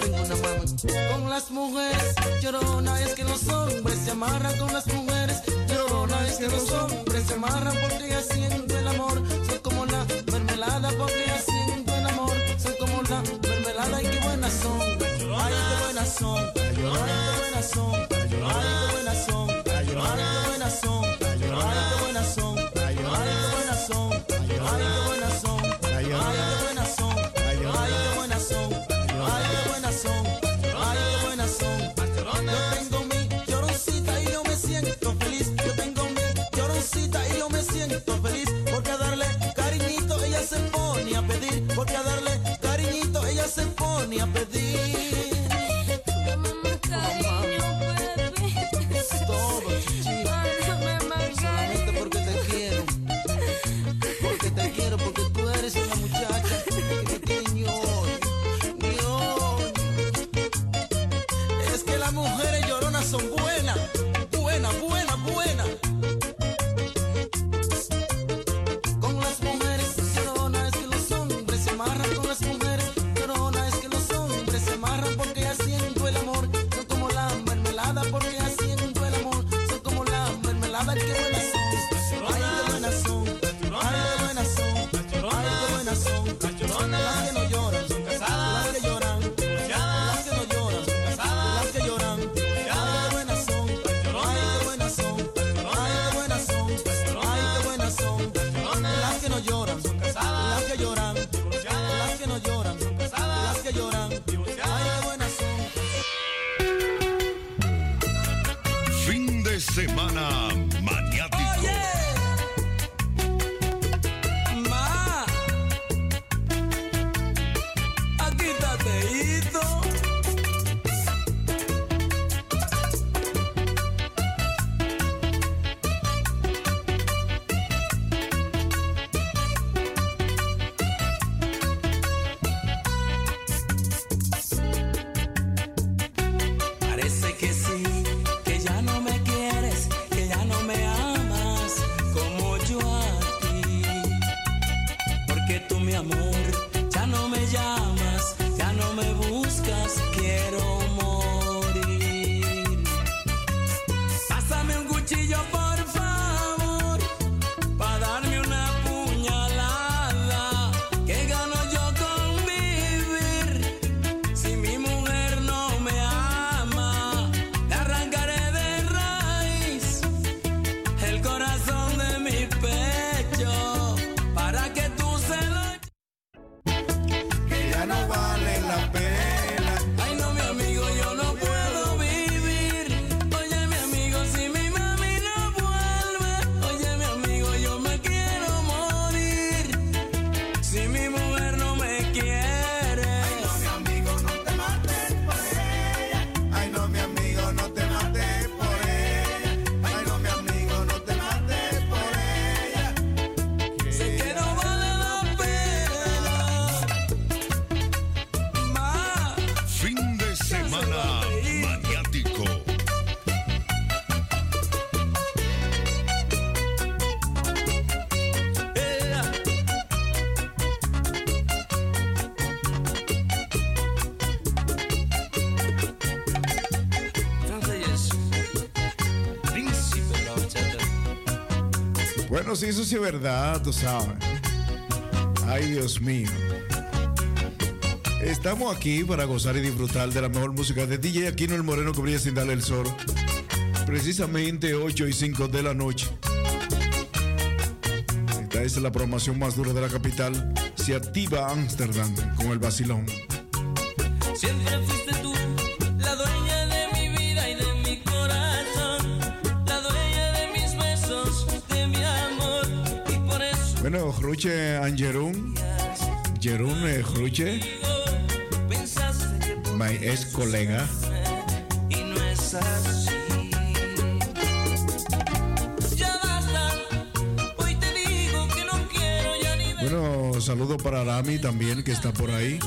Tengo una mami. Con las mujeres llorona es que los hombres se amarran con las mujeres. Llorona es que los hombres se amarran por let's get it. sí, eso sí es verdad, tú sabes. Ay, Dios mío. Estamos aquí para gozar y disfrutar de la mejor música de DJ Aquino el Moreno que brilla sin darle el sol. Precisamente 8 y 5 de la noche. Esta es la programación más dura de la capital. Se activa Ámsterdam con el vacilón. Ruche and Jerón. Jerón eh, Ruche. My ex colega. Bueno, saludo para Rami también que está por ahí.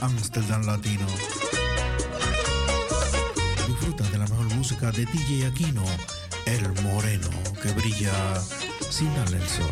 Amsterdam Latino. Disfruta de la mejor música de DJ Aquino, el moreno que brilla sin darle el sol.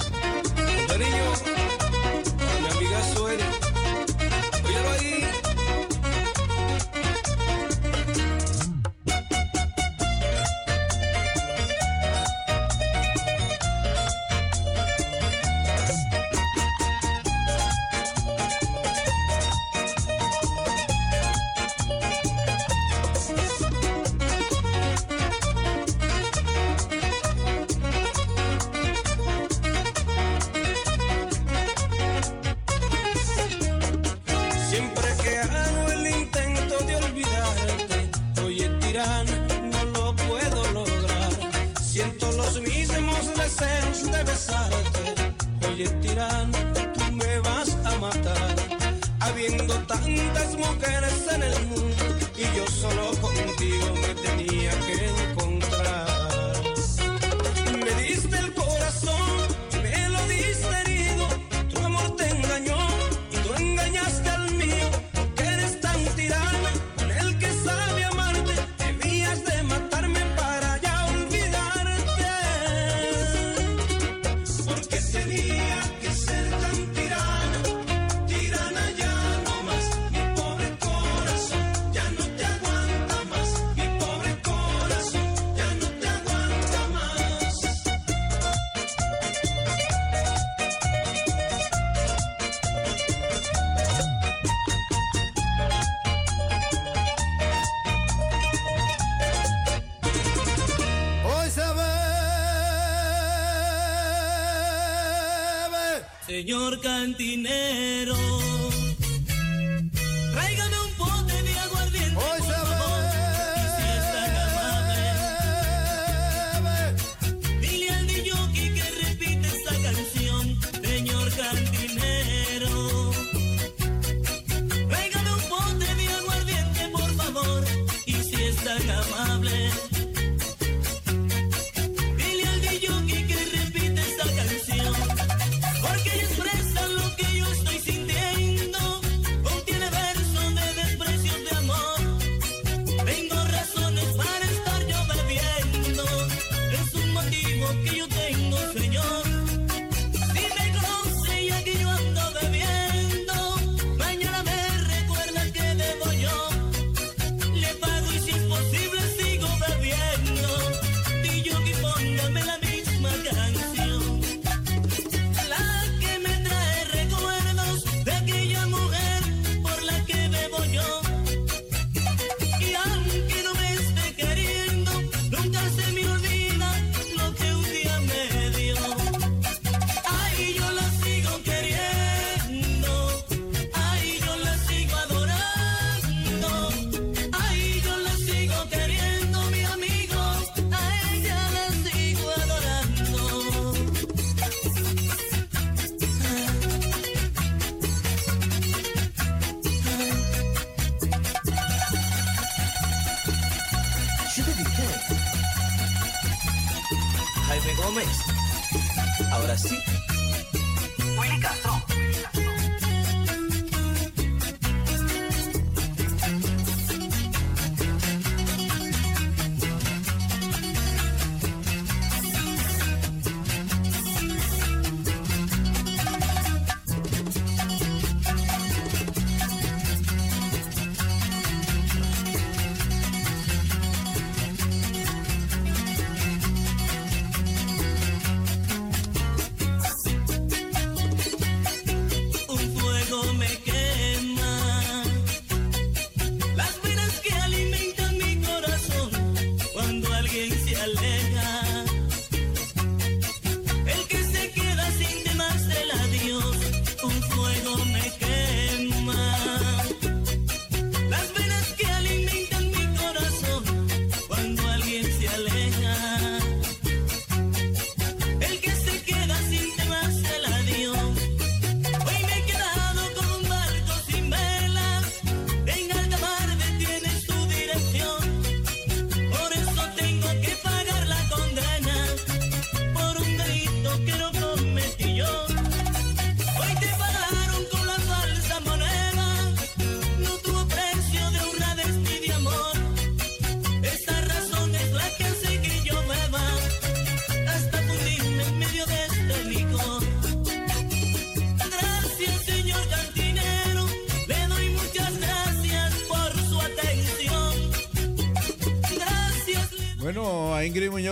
santi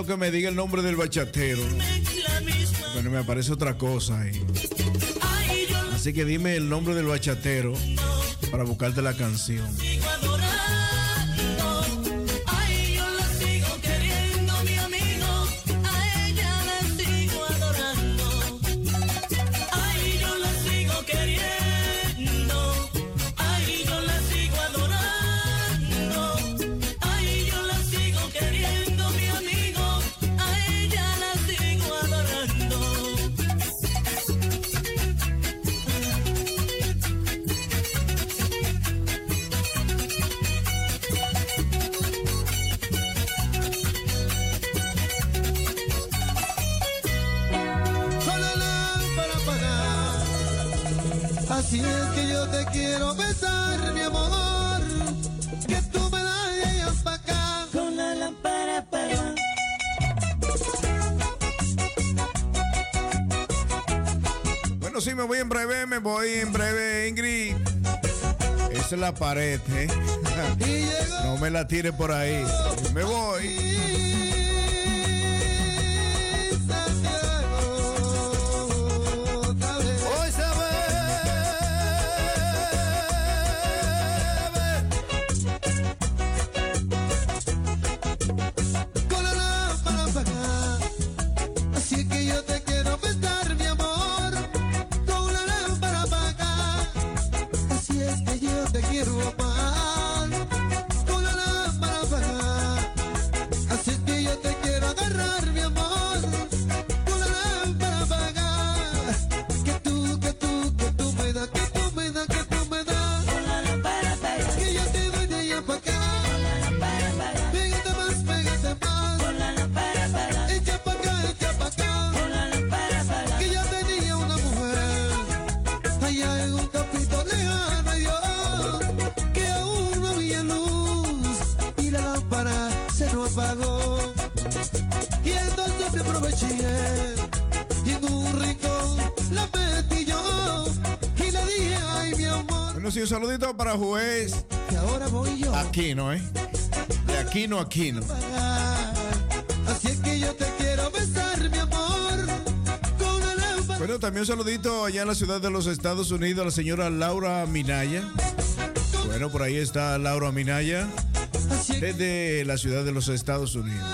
que me diga el nombre del bachatero. Bueno, me aparece otra cosa ahí. Así que dime el nombre del bachatero para buscarte la canción. pared. ¿eh? No me la tire por ahí. Me voy. ahora juez. Que ahora voy yo. Aquino, ¿eh? De Aquino a Aquino. Así que yo te quiero besar, mi. Bueno, también un saludito allá en la ciudad de los Estados Unidos a la señora Laura Minaya. Bueno, por ahí está Laura Minaya desde la ciudad de los Estados Unidos.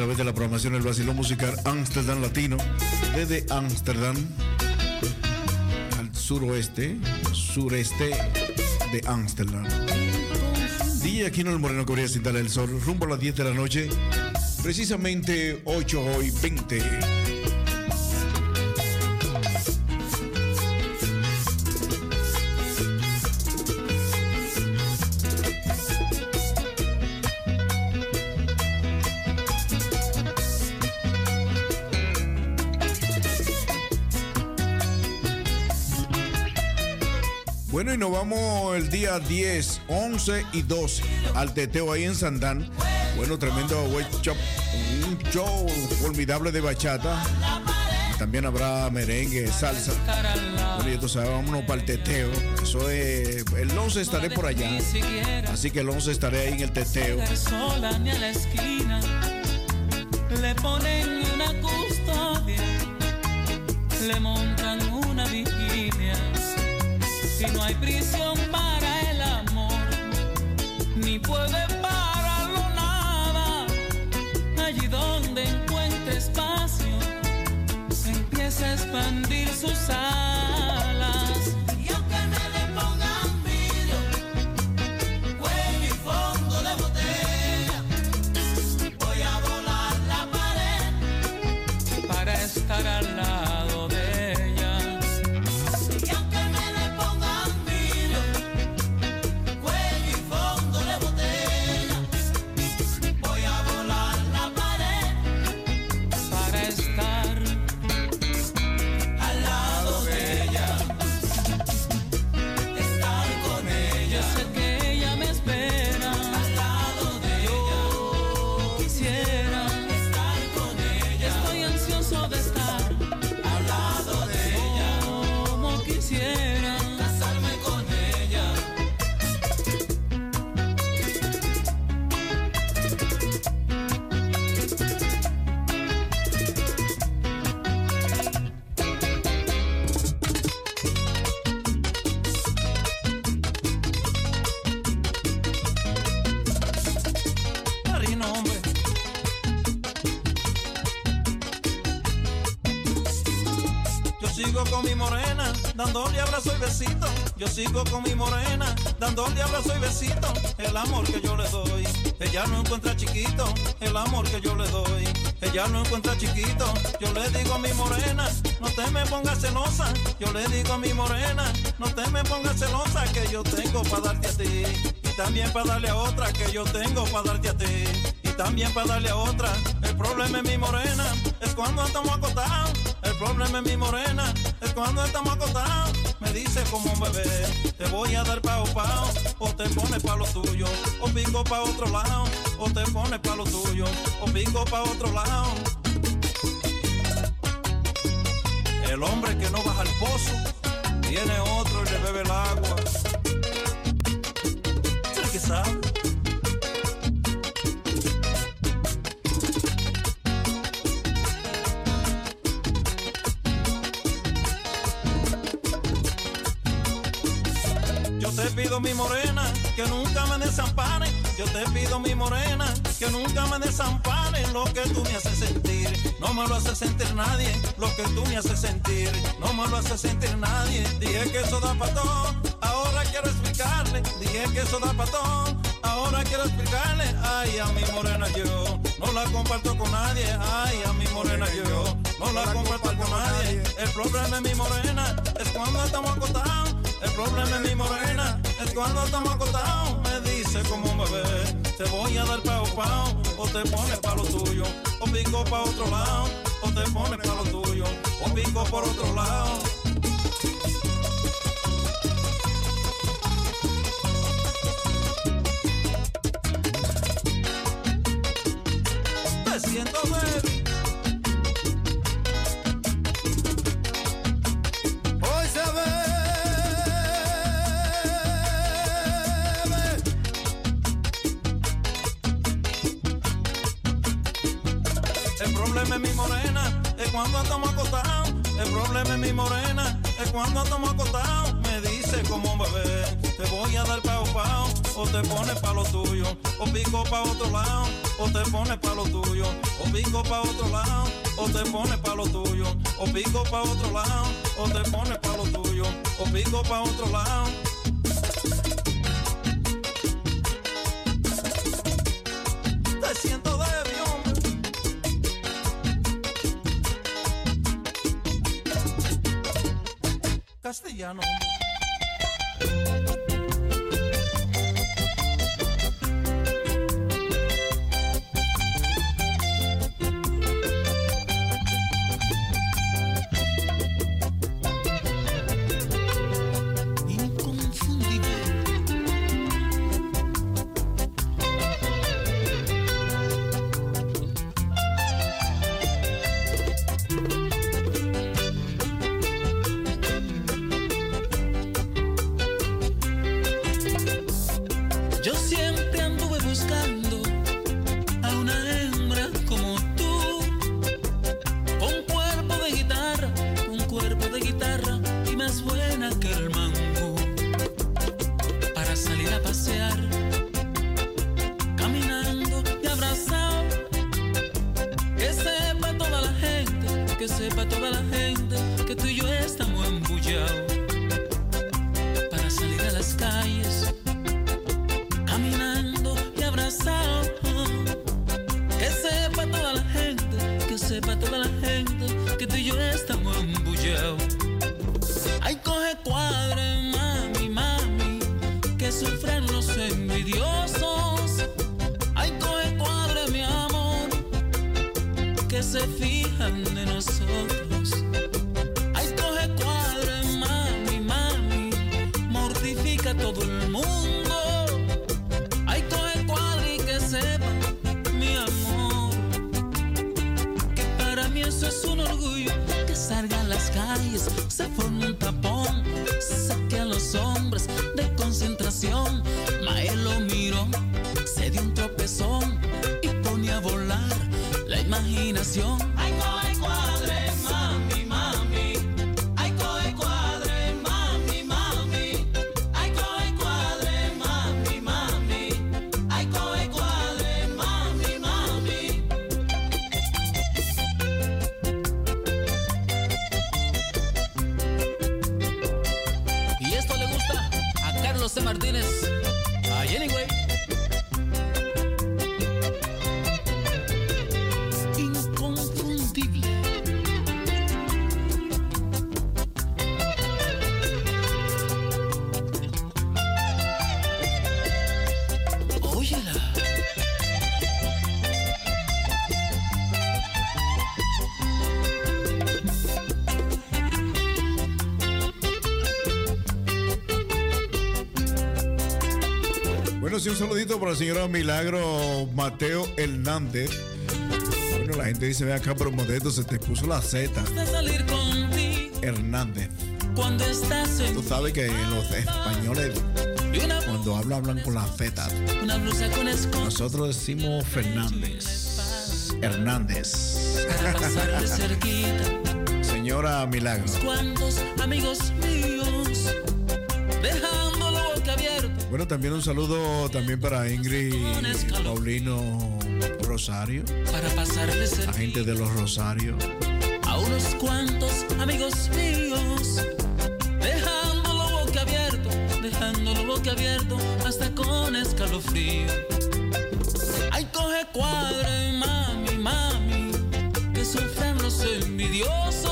A través de la programación del Brasilón Musical Amsterdam Latino, desde Amsterdam al suroeste, sureste de Amsterdam. DJ Aquino el Moreno Correa Cintal el Sol, rumbo a las 10 de la noche, precisamente 8 hoy 20. 10, 11 y 12 al teteo ahí en Santán. Bueno, tremendo workshop, un show formidable de bachata. También habrá merengue, salsa. Bueno, y entonces vámonos para el teteo. Eso es, el 11 estaré por allá. Así que el 11 estaré ahí en el teteo. Para darle a otra que yo tengo para darte a ti. Y también para darle a otra. El problema es mi morena, es cuando estamos acostados. El problema es mi morena, es cuando estamos acostados. Me dice como un bebé, te voy a dar pao pao, o te pones pa' lo tuyo, o pico pa' otro lado, o te pones pa' lo tuyo, o pico pa' otro lado. El hombre que no baja al pozo, tiene otro y le bebe el agua. Yo te pido mi morena que nunca me desampare. Yo te pido mi morena que nunca me desampare. Lo que tú me haces sentir, no me lo hace sentir nadie. Lo que tú me haces sentir, no me lo hace sentir nadie. Dije que eso da pa' todo, ahora quiero explicarle. Dije que eso da pa' todo, ahora quiero explicarle. Ay, a mi morena yo no la comparto con nadie. Ay, a mi morena yo no la comparto con nadie. El problema es mi morena, es cuando estamos acostados. El problema es mi morena, es cuando estamos acostados. Me dice como un bebé, te voy a dar pao pao, o te pones pa' lo tuyo, o pico pa' otro lado, o te pones pa' lo tuyo, o pico por otro lado. Te pones pa' lo tuyo, o pico pa' otro lado, o te pones pa' lo tuyo, o pico pa' otro lado, o te pones pa' lo tuyo, o pico pa' otro lado, o te pones pa' lo tuyo, o pico pa' otro lado. saludito para la señora Milagro Mateo Hernández. Bueno, la gente dice, ve acá, pero Modesto se te puso la Z. Hernández. Cuando estás en Tú sabes que los españoles cuando hablan, hablan con la Z. Nosotros decimos Fernández. Hernández. Señora Milagro. Bueno, también un saludo también para Ingrid Paulino Rosario, la gente de los Rosarios. A unos cuantos amigos míos, dejándolo boca abierto, dejándolo boca abierto, hasta con escalofrío. Ay, coge cuadro, mami, mami, que sufren los envidiosos.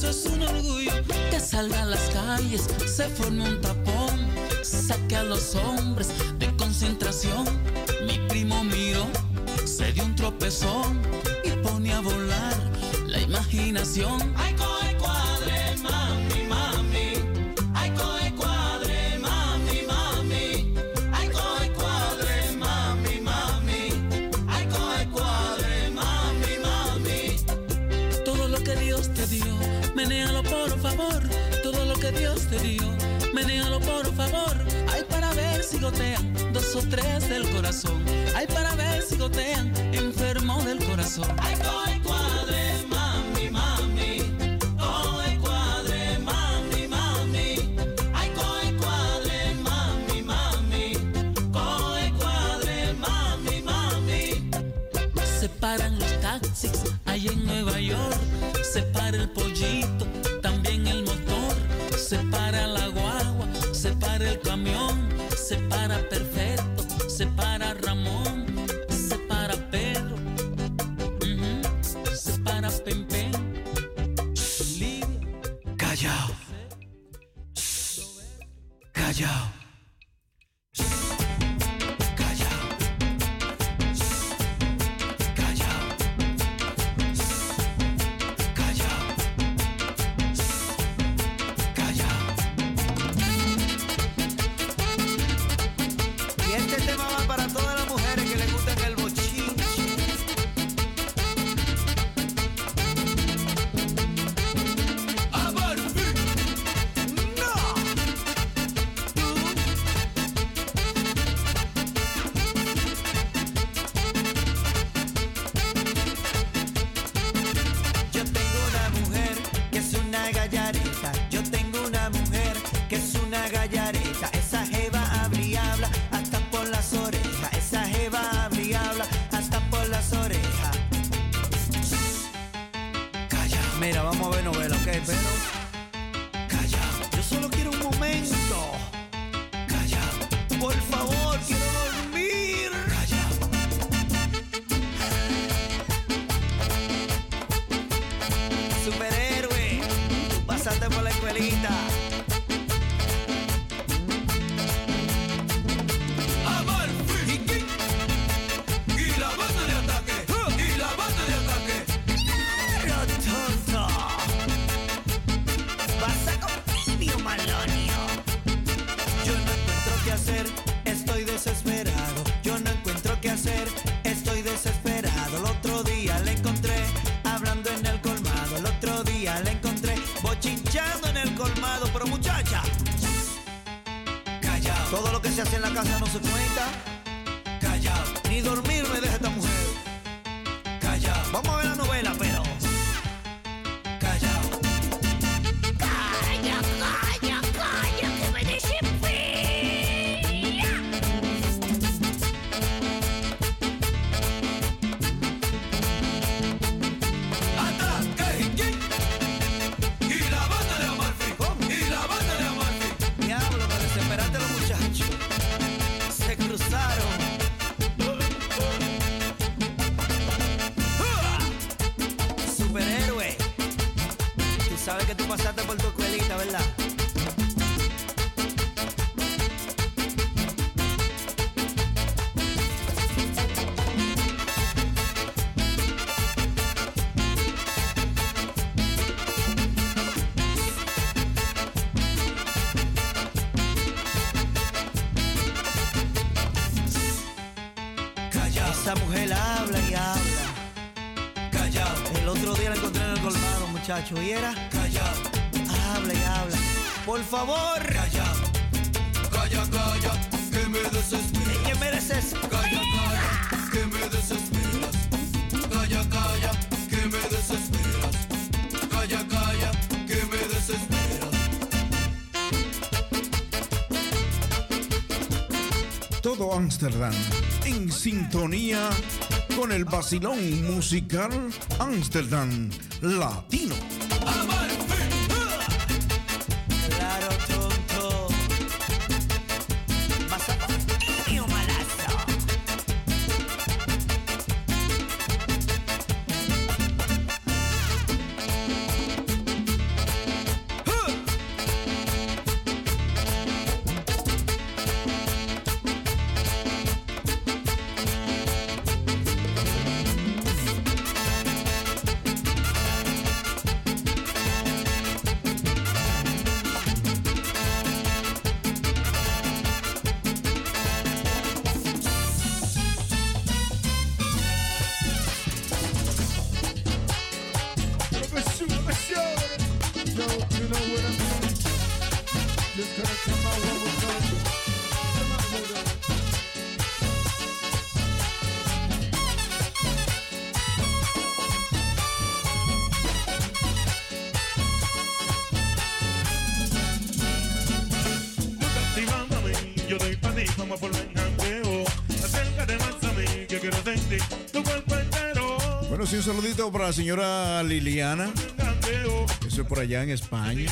eso es un orgullo. Que salga a las calles, se forme un tapón, saque a los hombres de concentración separa perfecto. Muchacho. ¿Y era? Callao. Habla y habla. Por favor. Callao. Calla, calla, que me desesperas. Que me desesperas. Calla, calla, que me desesperas. Calla, calla, que me desesperas. Calla, calla, que me desesperas. Todo Ámsterdam en sintonía con el vacilón musical Ámsterdam Latino. Para la señora Liliana. Eso es por allá en España.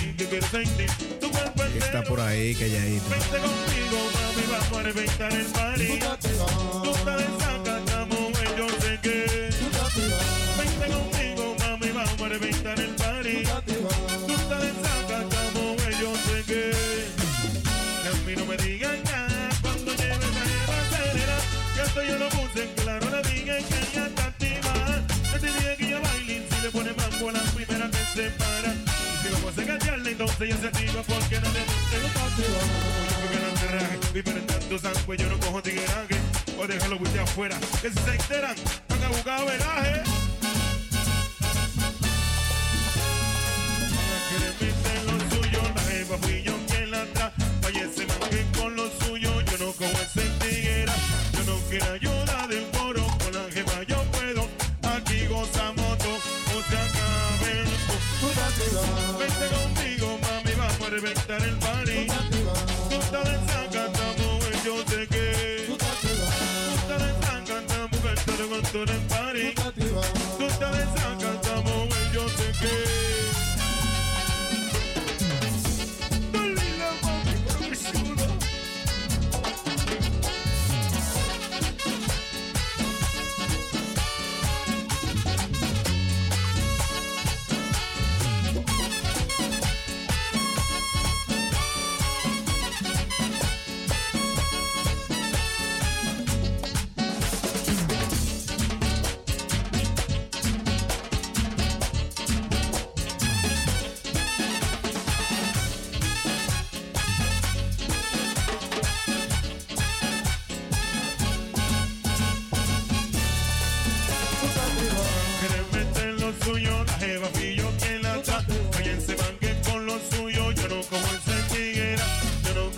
Está por ahí, calladito. Vente conmigo, se activa porque no le gusta el patio. Yo que no te raje, viven tanto sangre, yo no cojo tigueraje. O déjalo de afuera, que si se enteran, van a buscar veraje.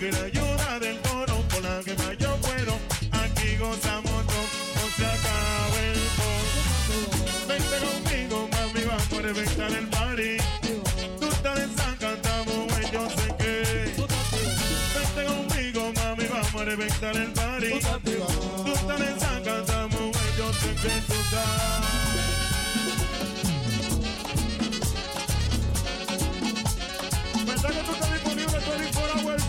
No quiero ayuda del coro, con la que más yo puedo. Aquí gozamos todo, no se acaba el coro Vente conmigo, mami, vamos a reventar el party. Tú estás desacatamos, güey, yo sé que. Vente conmigo, mami, vamos a reventar el party. Tú estás desacatamos, güey, yo sé que tú estás. ¿Verdad que tú estás disponible 24 hours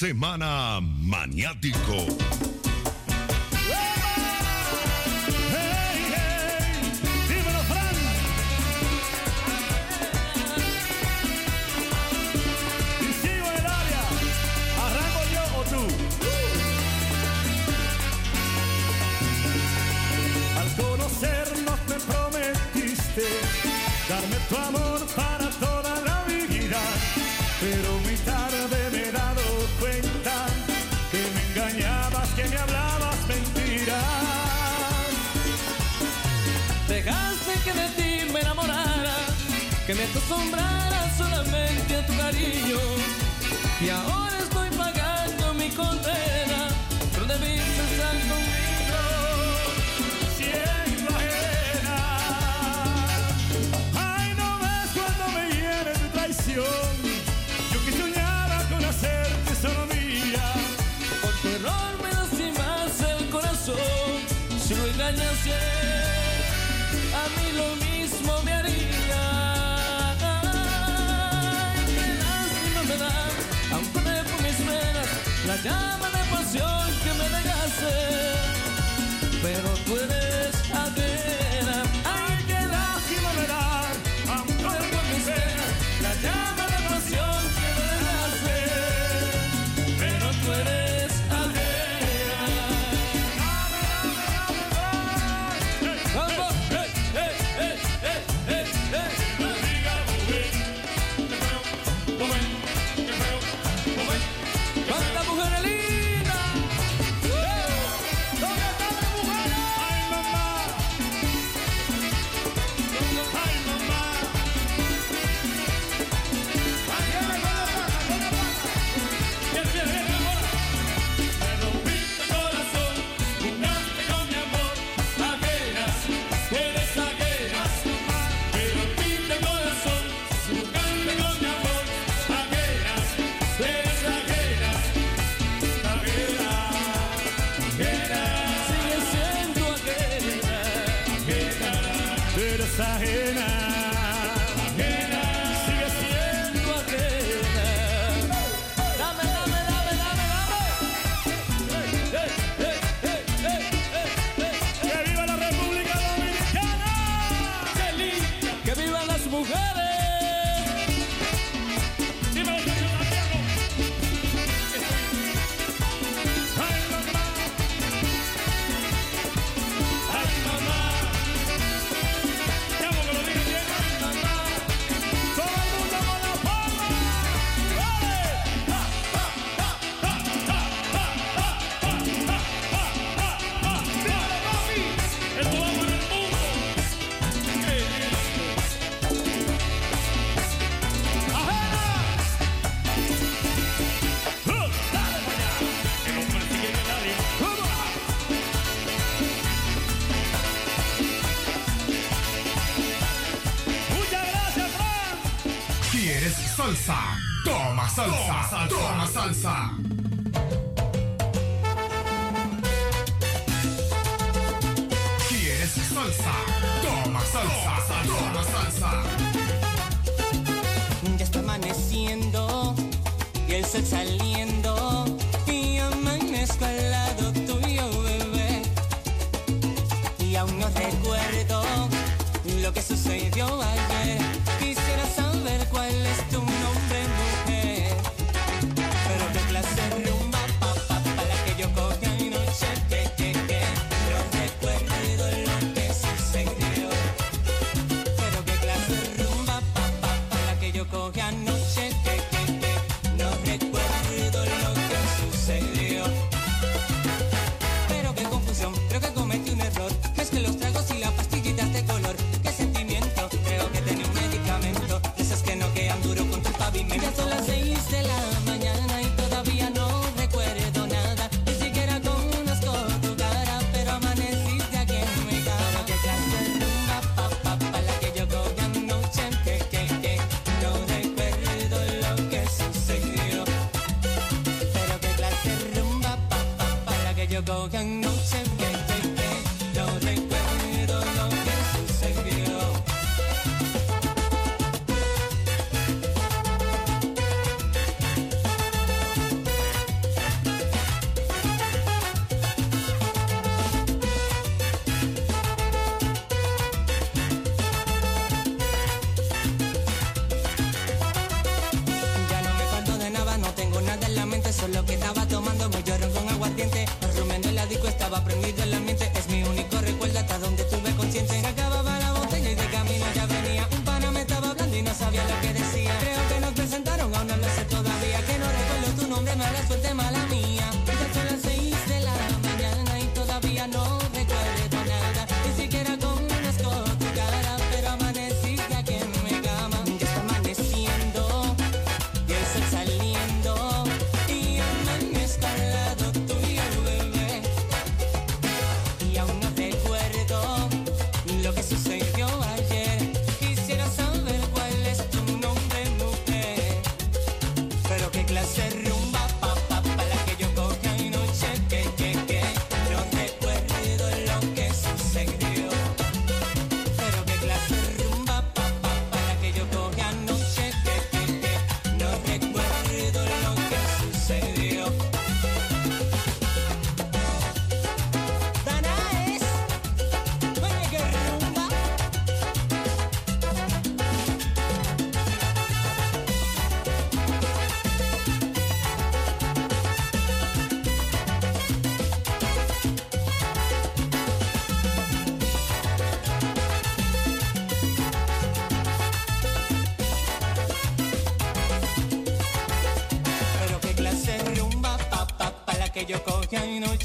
semana maniático.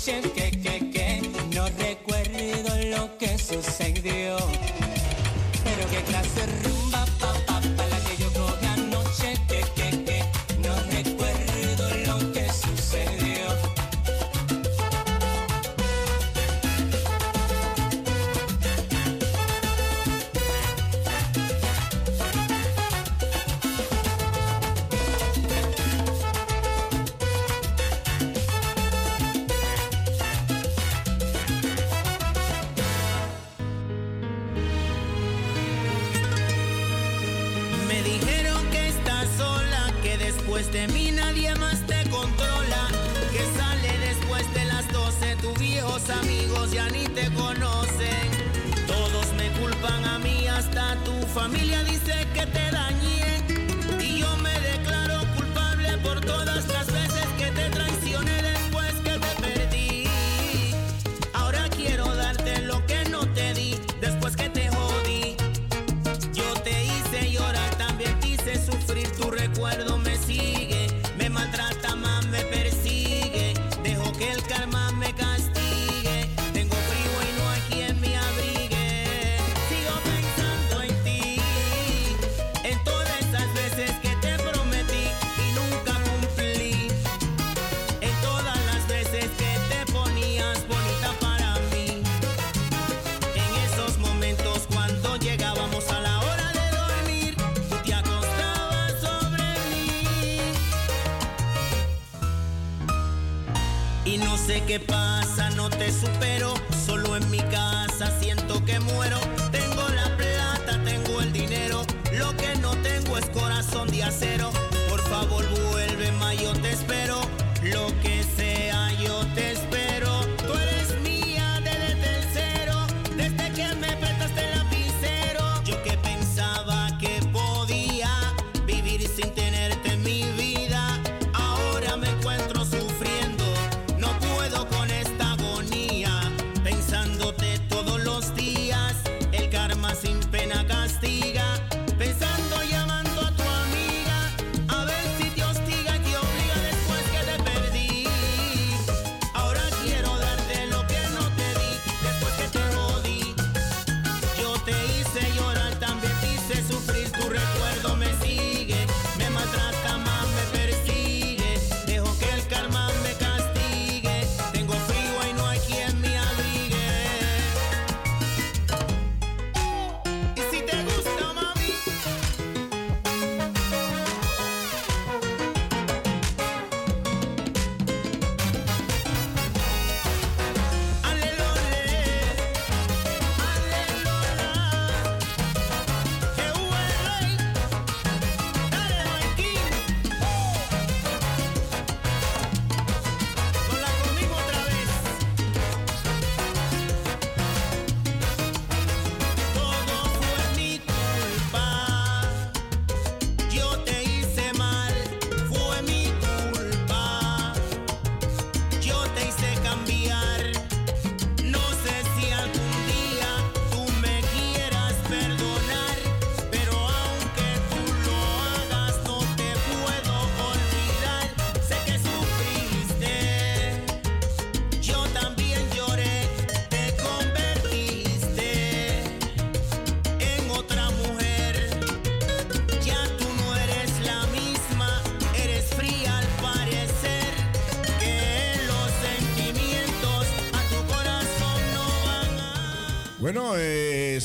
Anoche, que, que, que, no recuerdo lo que sucedió.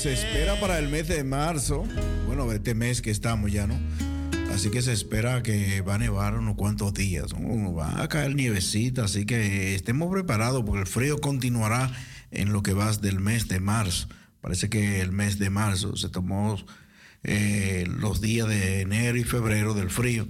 Se espera para el mes de marzo. Bueno, este mes que estamos ya, ¿no? Así que se espera que va a nevar unos cuantos días. Va a caer nievecita, así que estemos preparados porque el frío continuará en lo que va del mes de marzo. Parece que el mes de marzo se tomó eh, los días de enero y febrero del frío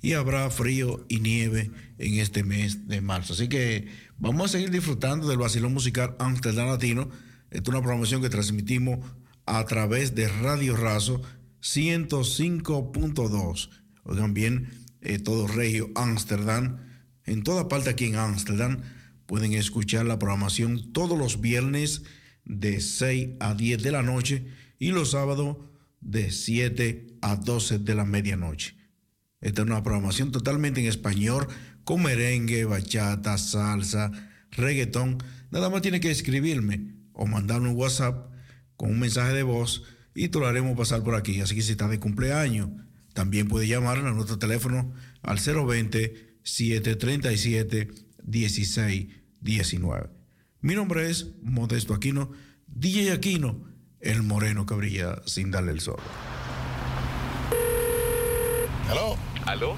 y habrá frío y nieve en este mes de marzo. Así que vamos a seguir disfrutando del vacilón musical Amsterdam Latino. Esta es una promoción que transmitimos a través de Radio Razo 105.2. Oigan bien, eh, todo Regio Amsterdam, en toda parte aquí en Amsterdam, pueden escuchar la programación todos los viernes de 6 a 10 de la noche y los sábados de 7 a 12 de la medianoche. Esta es una programación totalmente en español, con merengue, bachata, salsa, reggaetón. Nada más tiene que escribirme o mandarme un WhatsApp con un mensaje de voz y te lo haremos pasar por aquí. Así que si está de cumpleaños, también puede llamar a nuestro teléfono al 020-737-1619. Mi nombre es Modesto Aquino, DJ Aquino, el moreno que brilla sin darle el sol. ¿Aló? ¿Aló?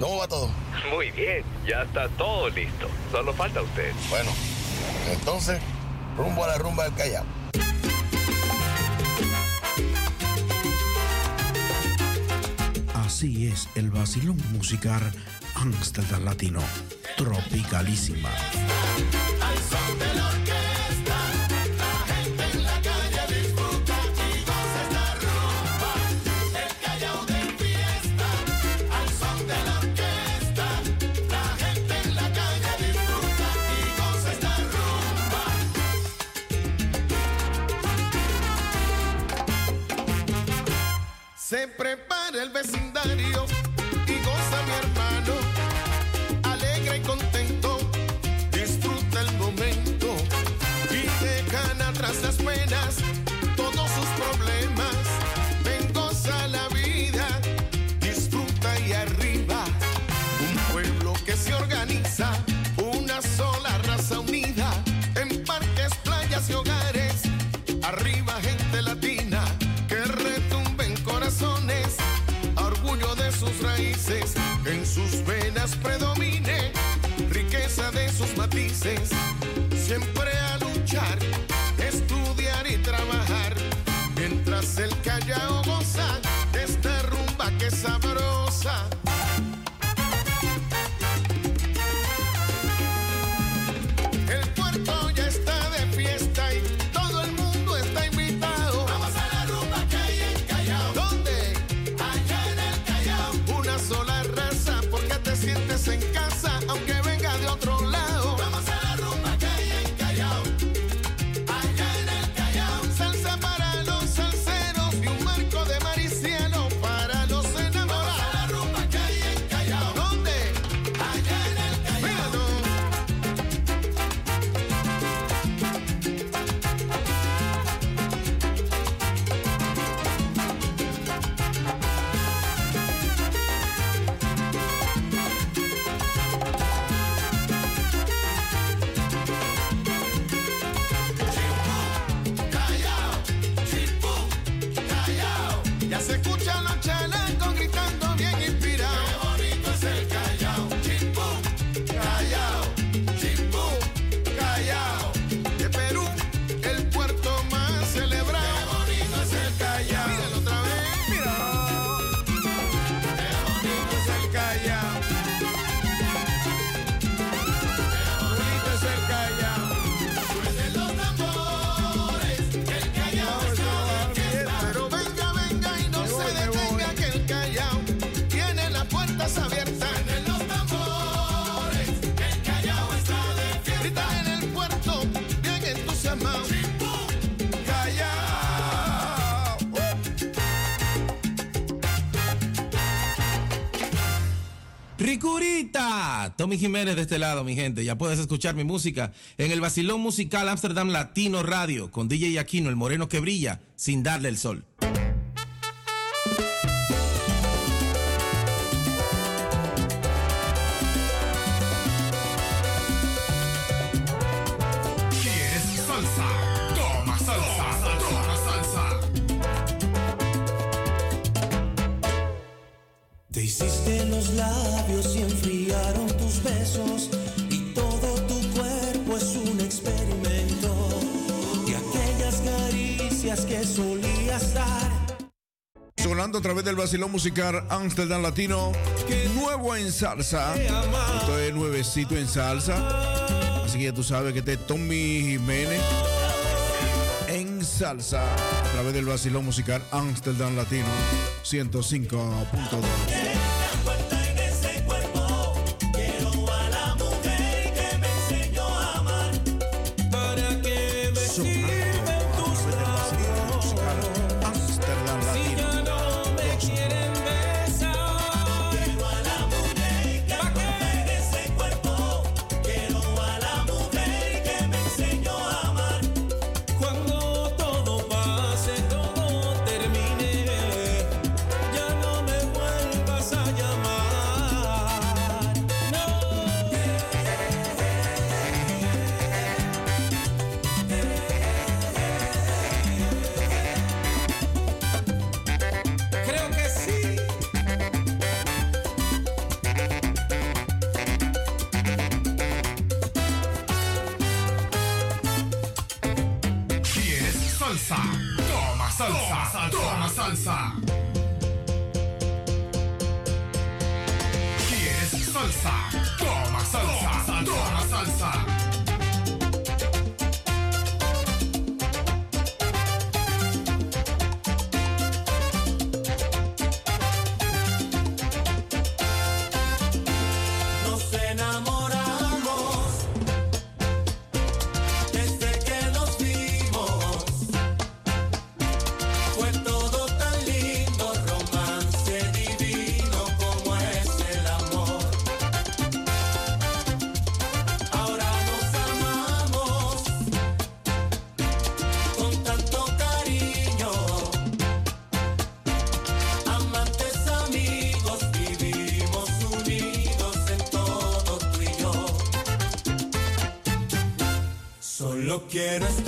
¿Cómo va todo? Muy bien, ya está todo listo. Solo falta usted. Bueno, entonces, rumbo a la rumba del Callao. Así es el vacilón musical Amsterdam Latino, tropicalísima. Al son Se prepara el vecindario sings. Domi Jiménez de este lado, mi gente. Ya puedes escuchar mi música en el Basilón Musical Amsterdam Latino Radio con DJ Aquino, el moreno que brilla sin darle el sol. estilo musical Amsterdam Latino, nuevo en salsa. Esto es nuevecito en salsa. Así que ya tú sabes que este es Tommy Jiménez en salsa a través del vacilón musical Amsterdam Latino 105.2. quieres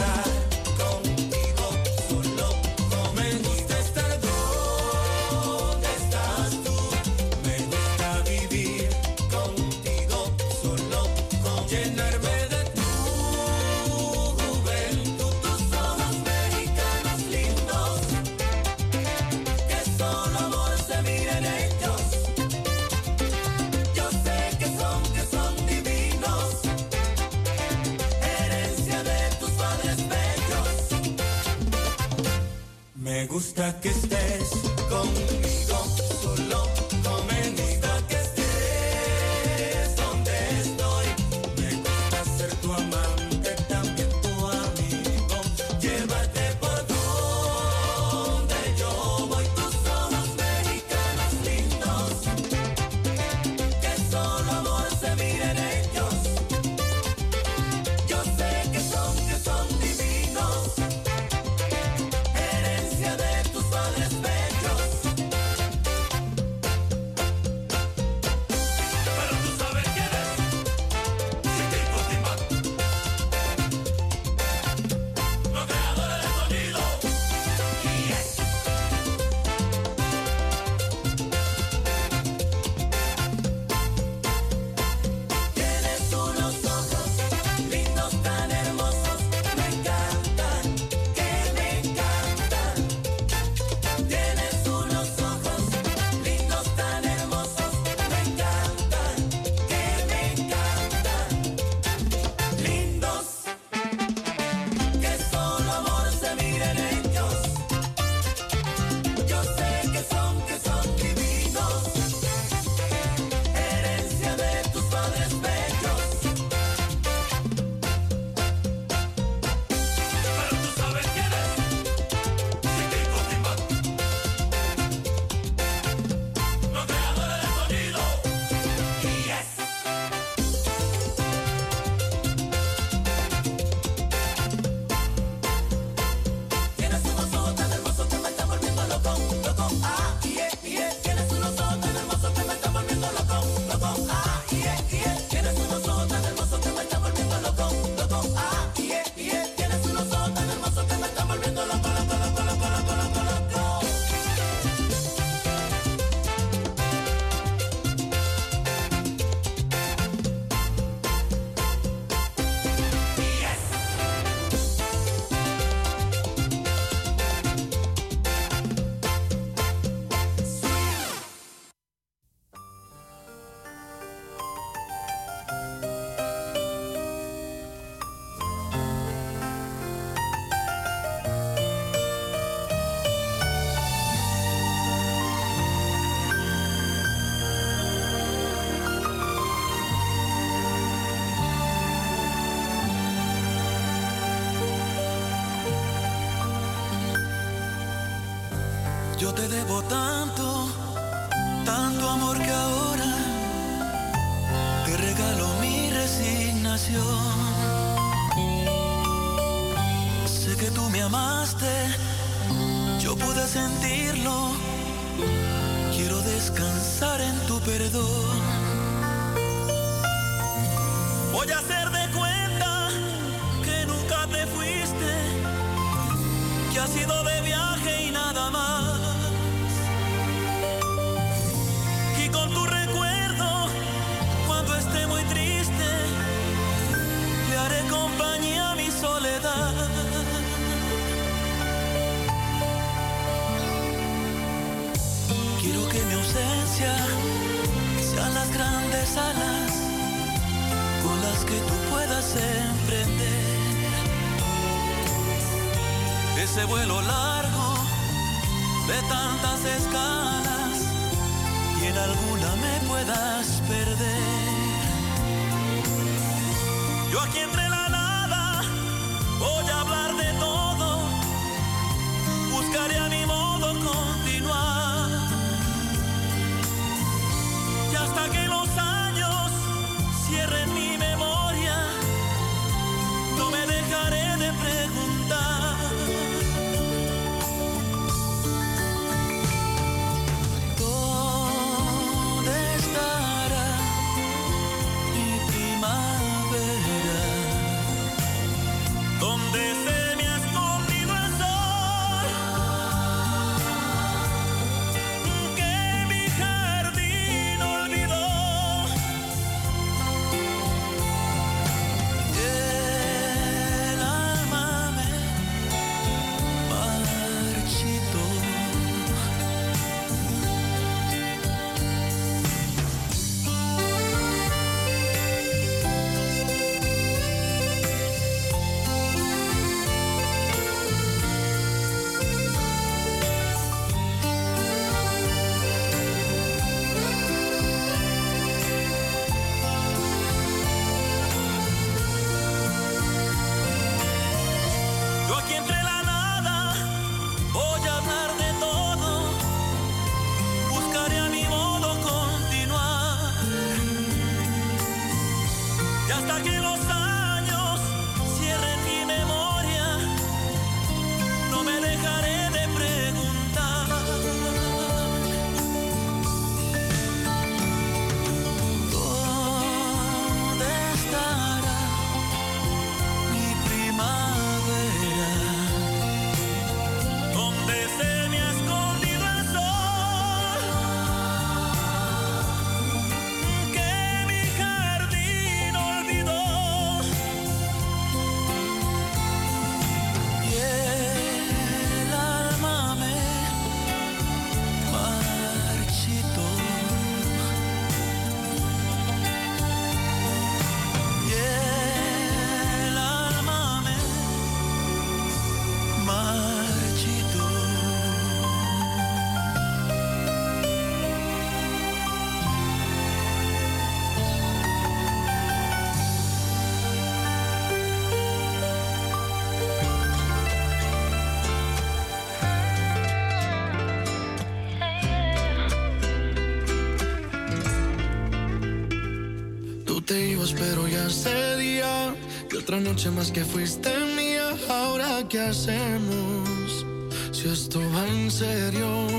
debo tanto, tanto amor que ahora te regalo mi resignación. Otra noche más que fuiste mía, ahora qué hacemos. Si esto va en serio.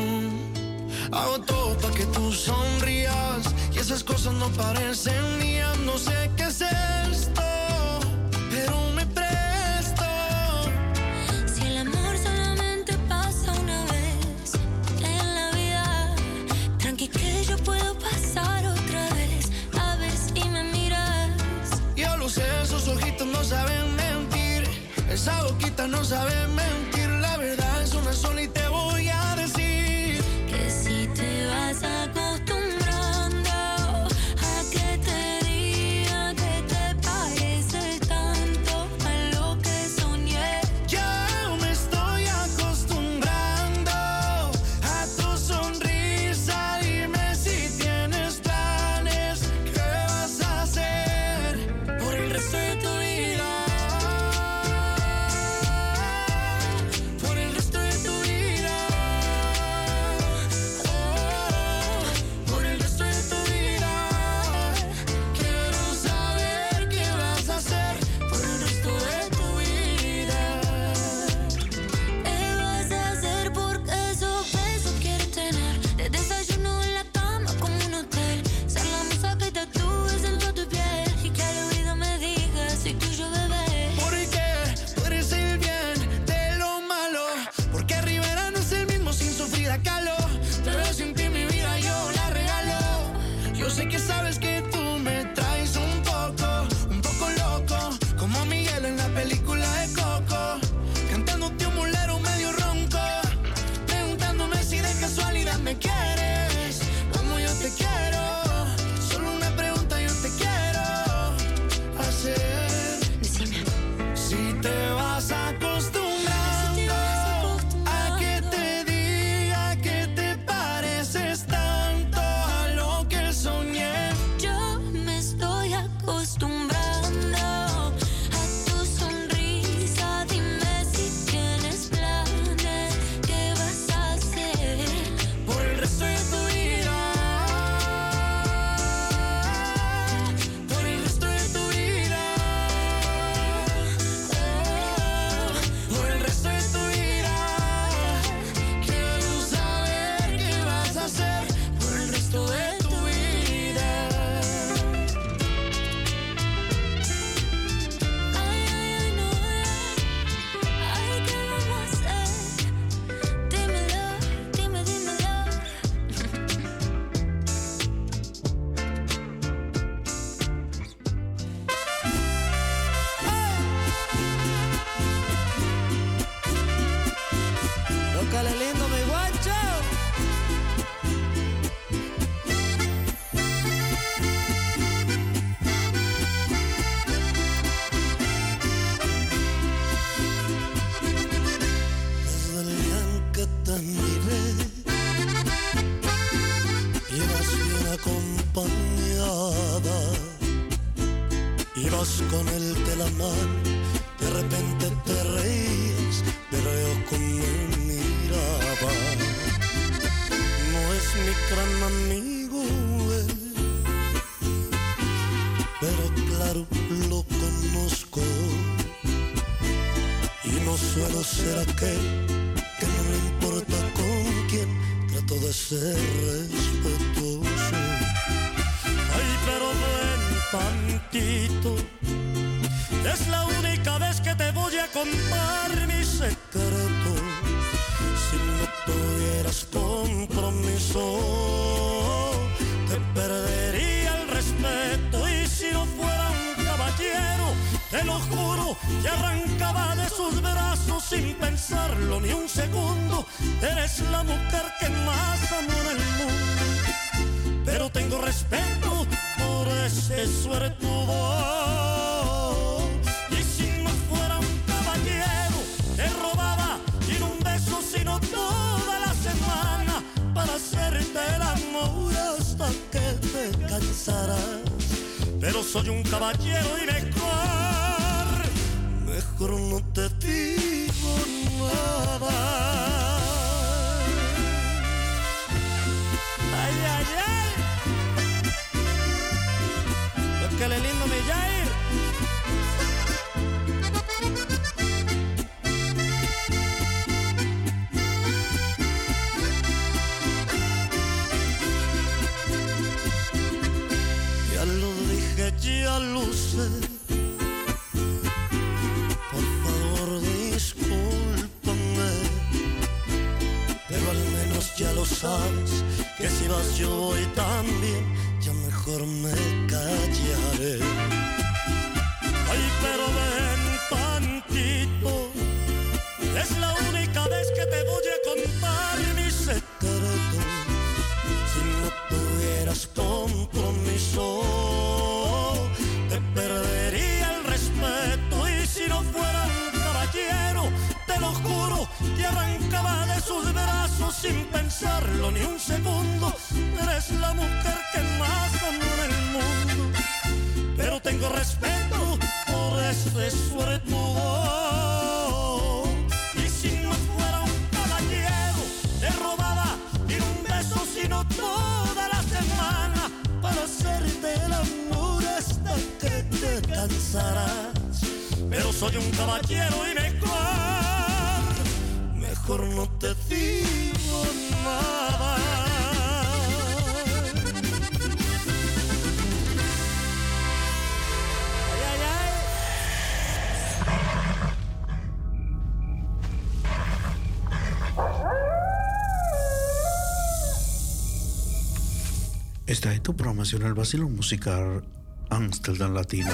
Tu programación al vacilón musical Amsterdam Latino.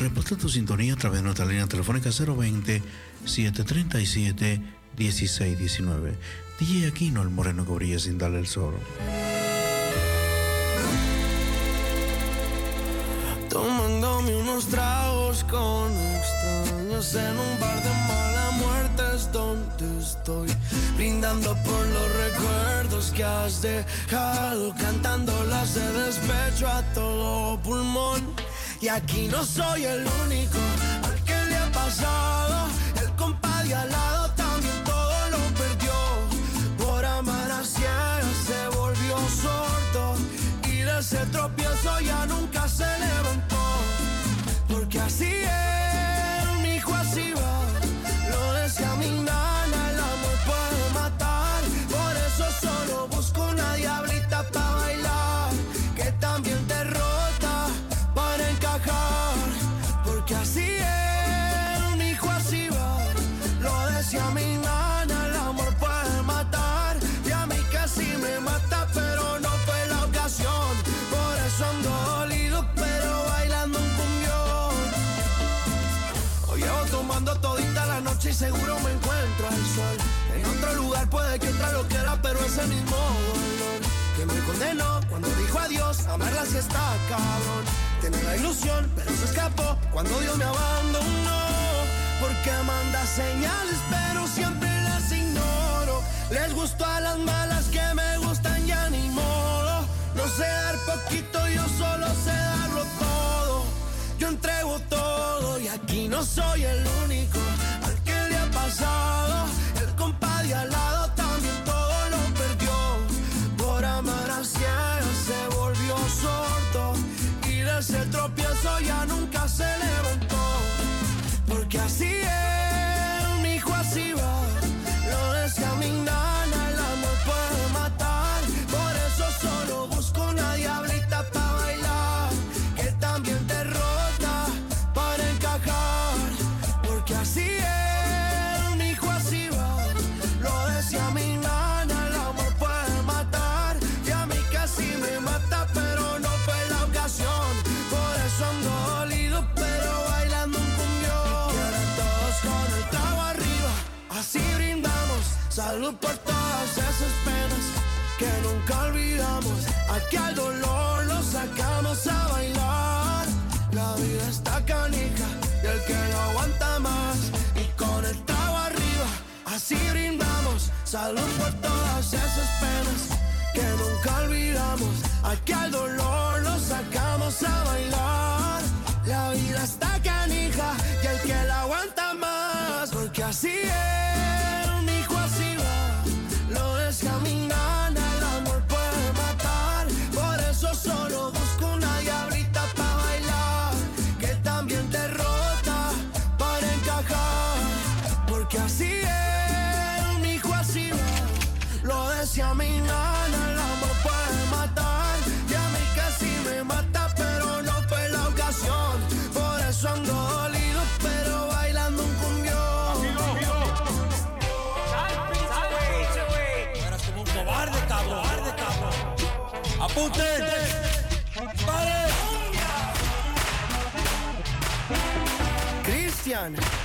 Reporta tu sintonía a través de nuestra línea telefónica 020-737-1619. DJ Aquino, el moreno que brilla sin darle el sol. Tomándome unos tragos con extraños en un bar de mala muerte es donde estoy Brindando por los recuerdos que has dejado Cantándolas de despecho a todo pulmón. Y aquí no soy el único al que le ha pasado. El compa de al lado también todo lo perdió. Por amar a ciegas se volvió sordo. Y de ese tropiezo ya nunca se levantó. Porque así es, y seguro me encuentro al sol. En otro lugar puede que otra lo quiera, pero ese mismo dolor Que me condenó cuando dijo adiós, amarla si está cabrón. Tenía la ilusión, pero se escapó cuando Dios me abandonó. Porque manda señales, pero siempre las ignoro. Les gustó a las malas que me gustan ya ni modo. No sé dar poquito, yo solo sé darlo todo. Yo entrego todo y aquí no soy el único pasado. El compa de al lado también todo lo perdió. Por amar a ciegas se volvió sordo y de ese tropiezo ya nunca se levantó. Salud por todas esas penas que nunca olvidamos. Aquí al dolor lo sacamos a bailar. La vida está canija y el que no aguanta más. Y con el trago arriba, así brindamos. Salud por todas esas penas que nunca olvidamos. Aquí al dolor lo sacamos a bailar. La vida está canija y el que la aguanta más, porque así es. puteri! Cristian!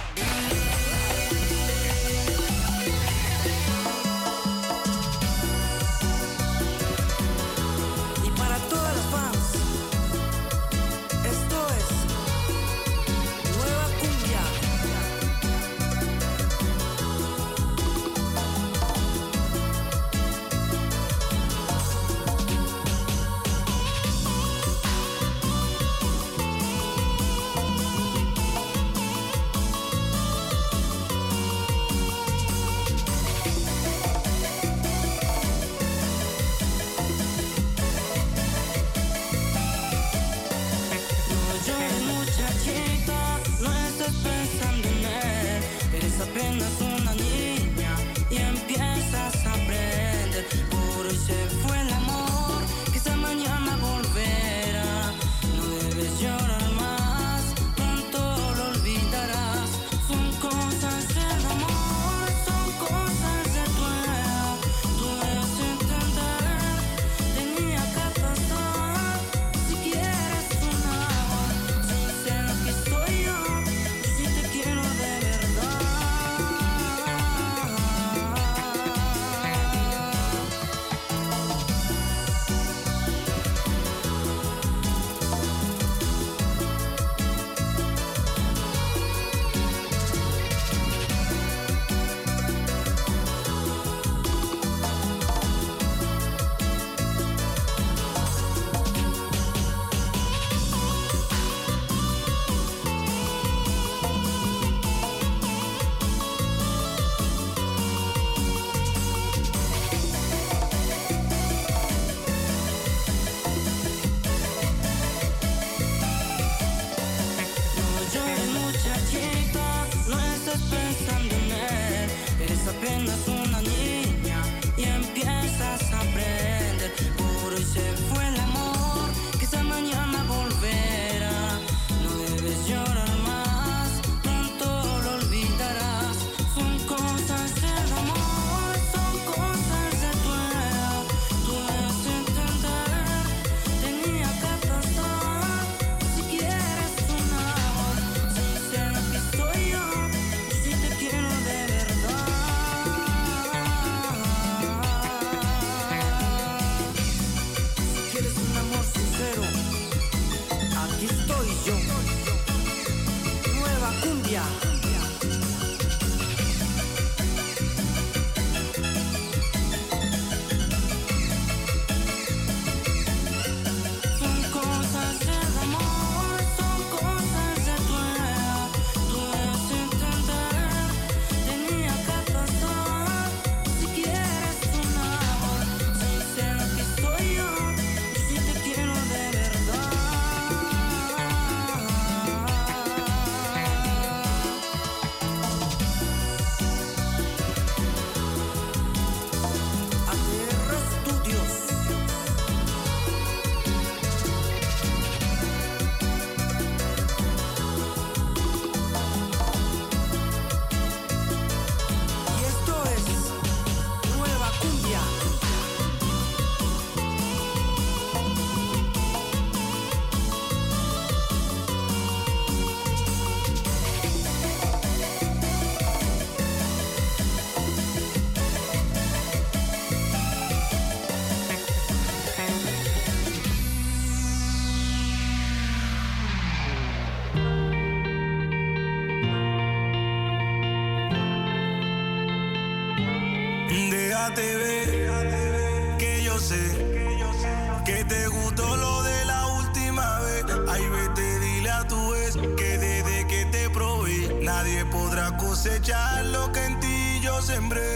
cosechar lo que en ti yo sembré.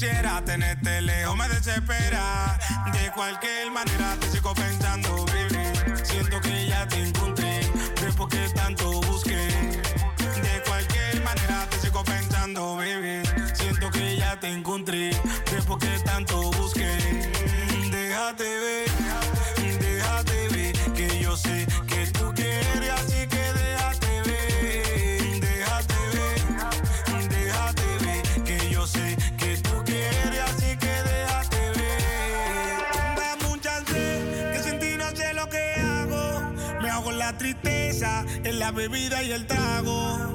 quisiera tenerte lejos me desespera. De cualquier manera te sigo pensando. la bebida y el trago.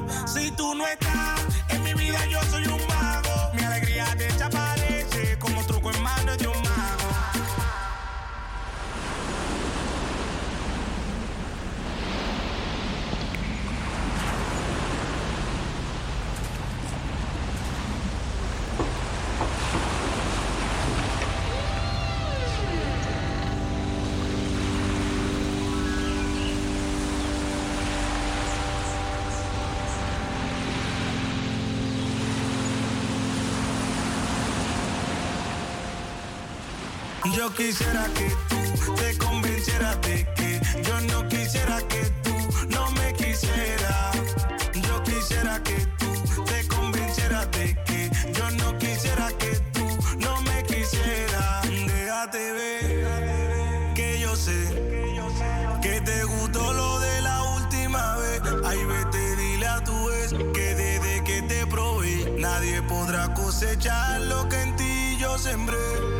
Yo quisiera que tú te convencieras de que yo no quisiera que tú no me quisieras. Yo quisiera que tú te convencieras de que yo no quisiera que tú no me quisieras. Déjate ver que yo sé que te gustó lo de la última vez. Ay, vete, dile a tu vez que desde que te probé nadie podrá cosechar lo que en ti yo sembré.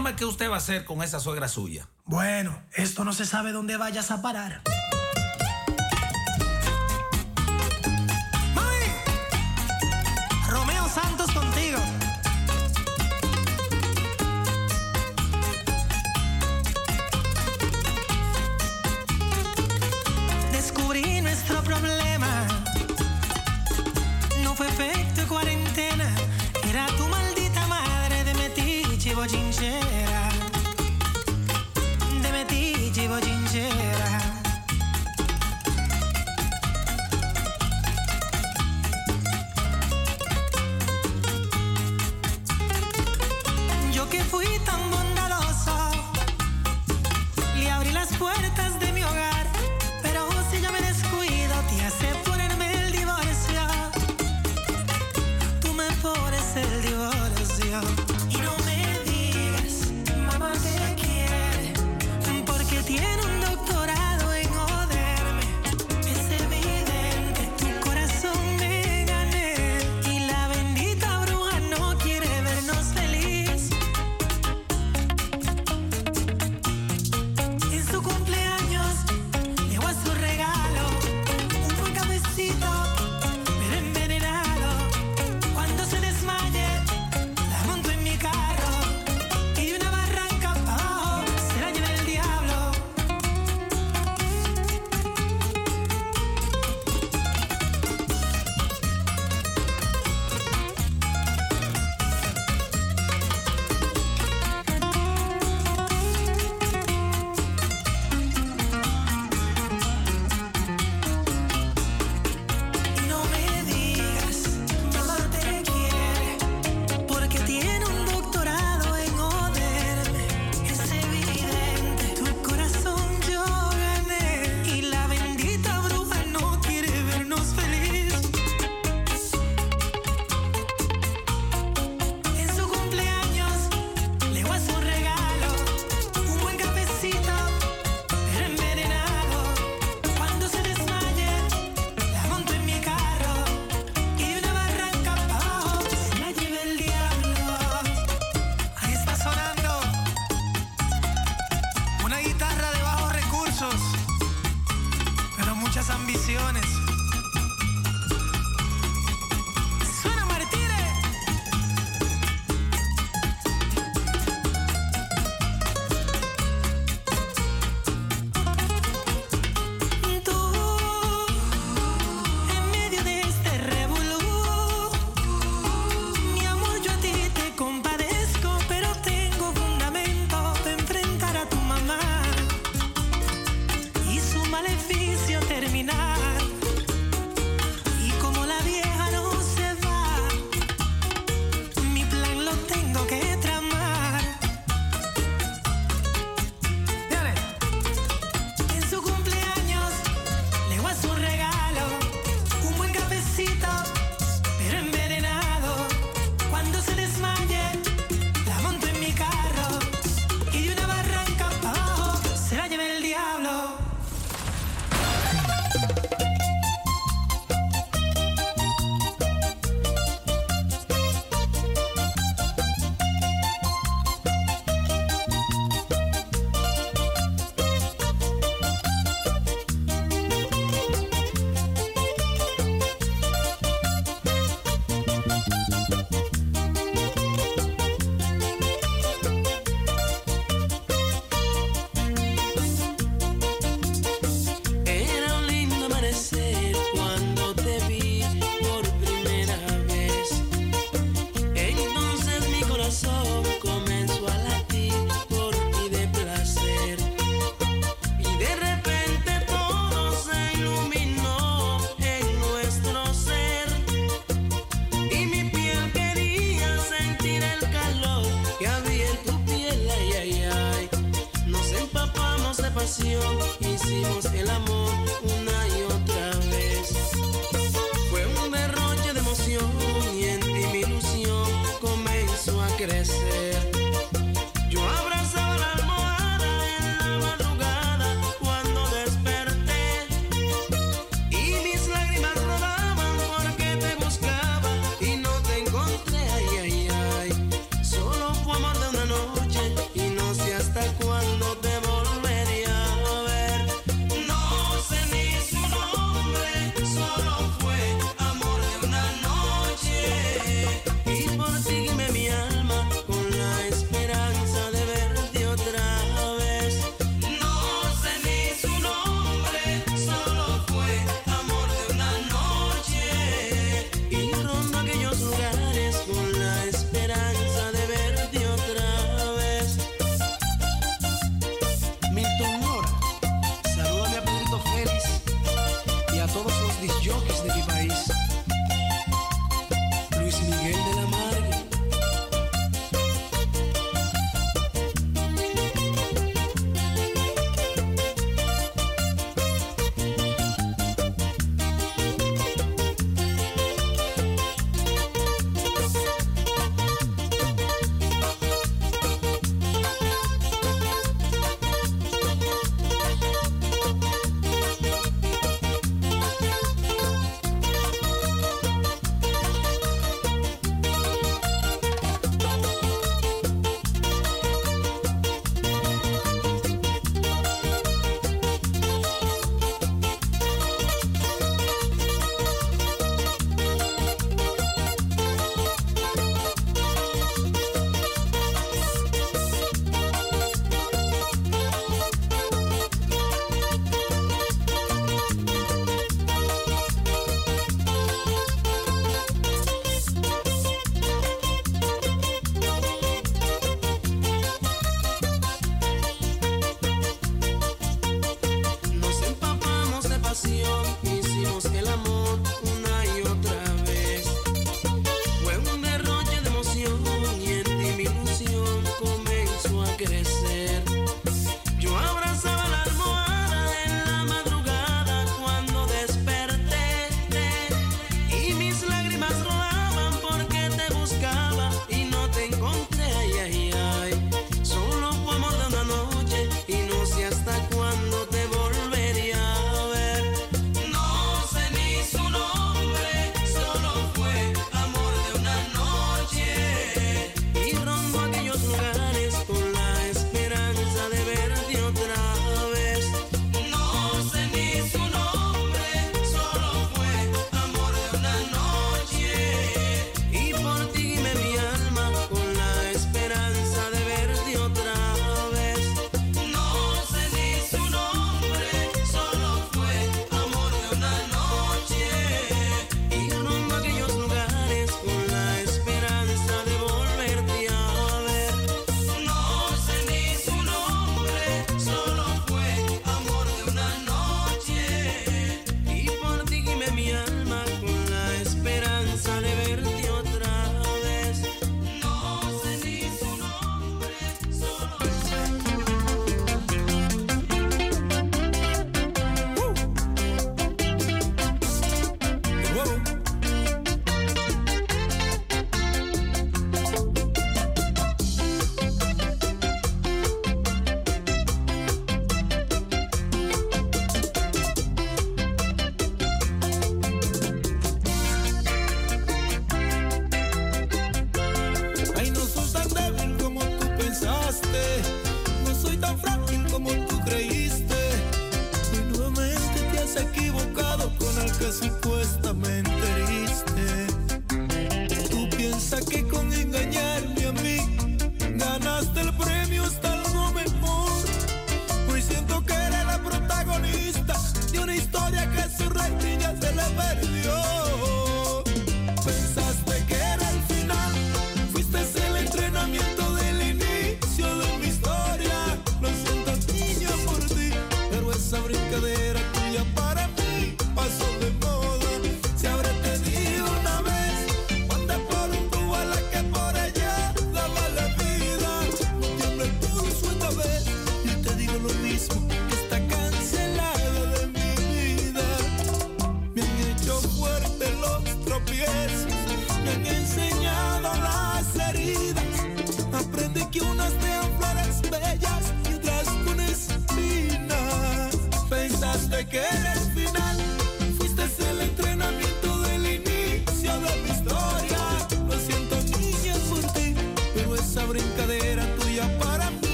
Dígame qué usted va a hacer con esa suegra suya. Bueno, esto no se sabe dónde vayas a parar.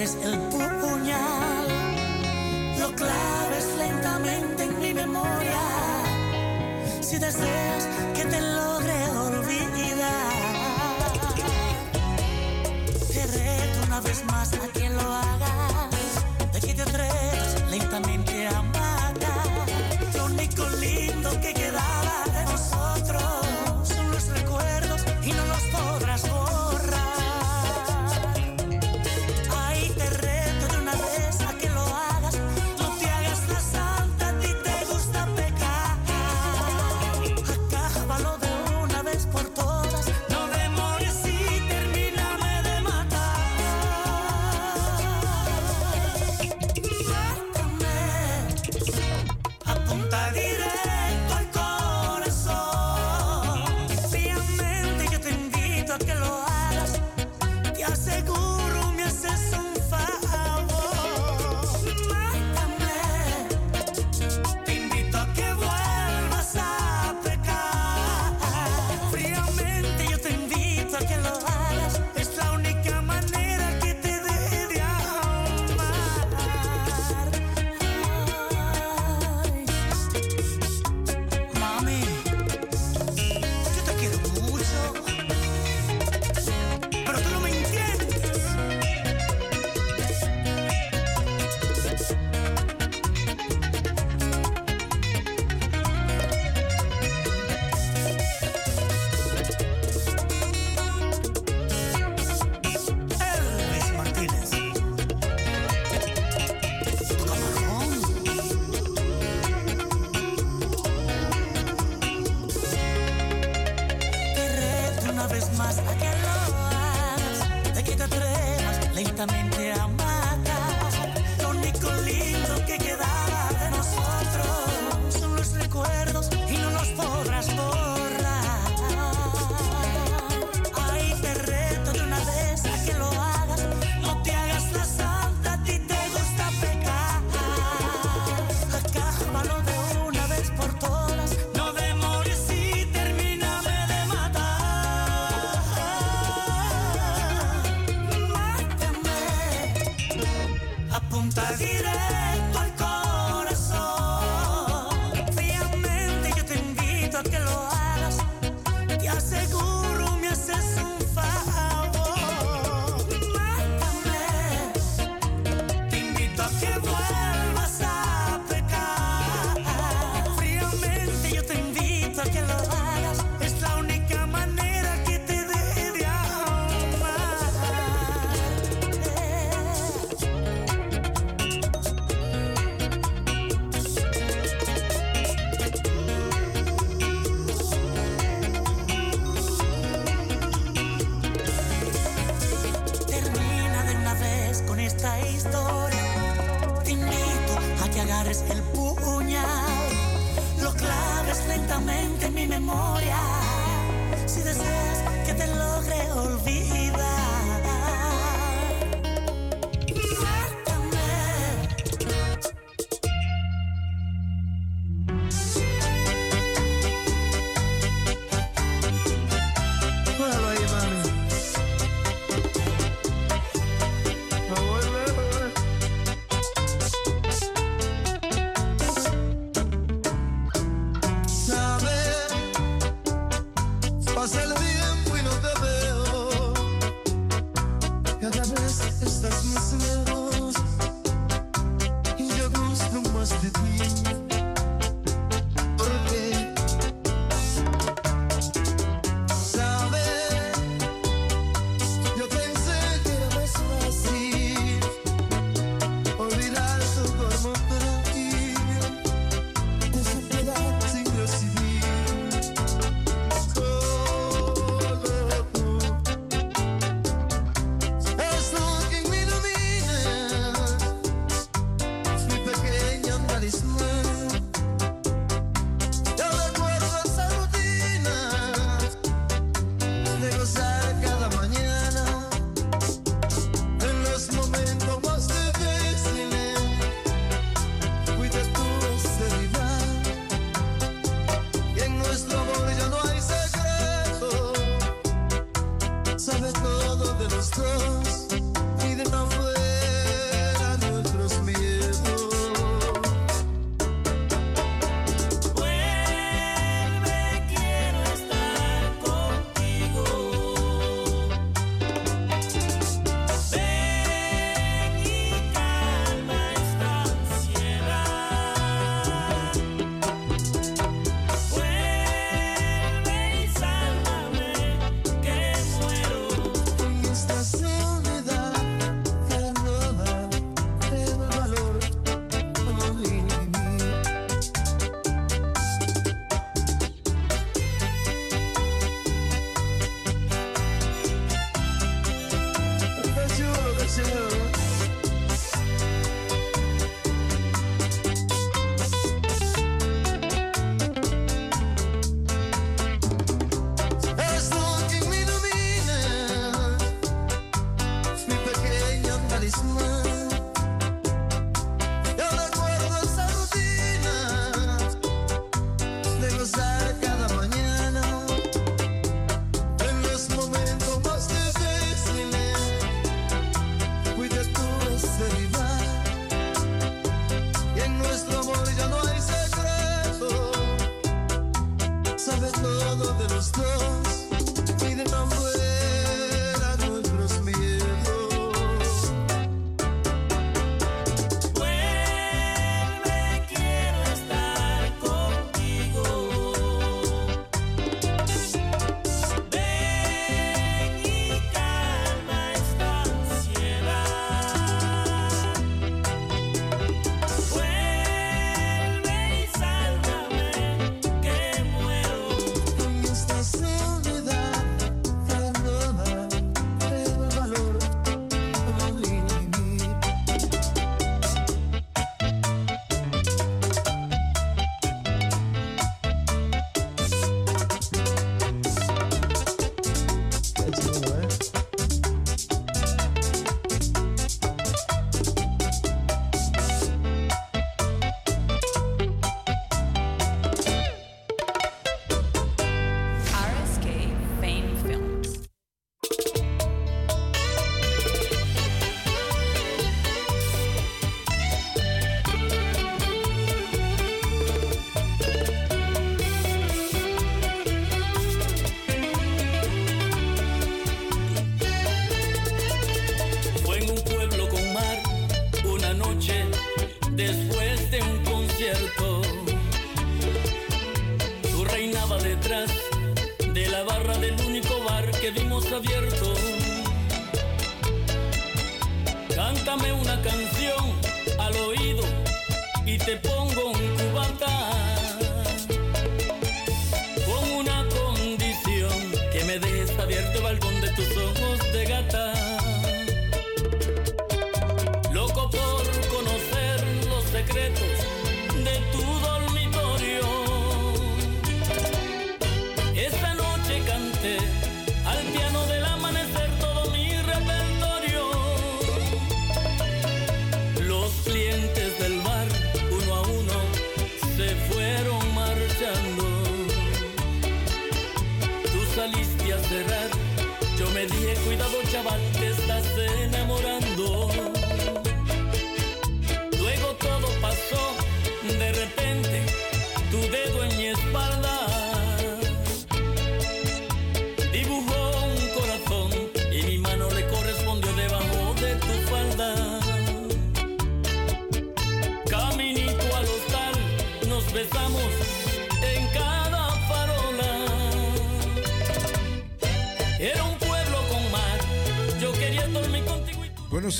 el puñal, lo claves lentamente en mi memoria. Si deseas que te logre olvidar, te reto una vez más a que lo hagas. De que te atreves lentamente.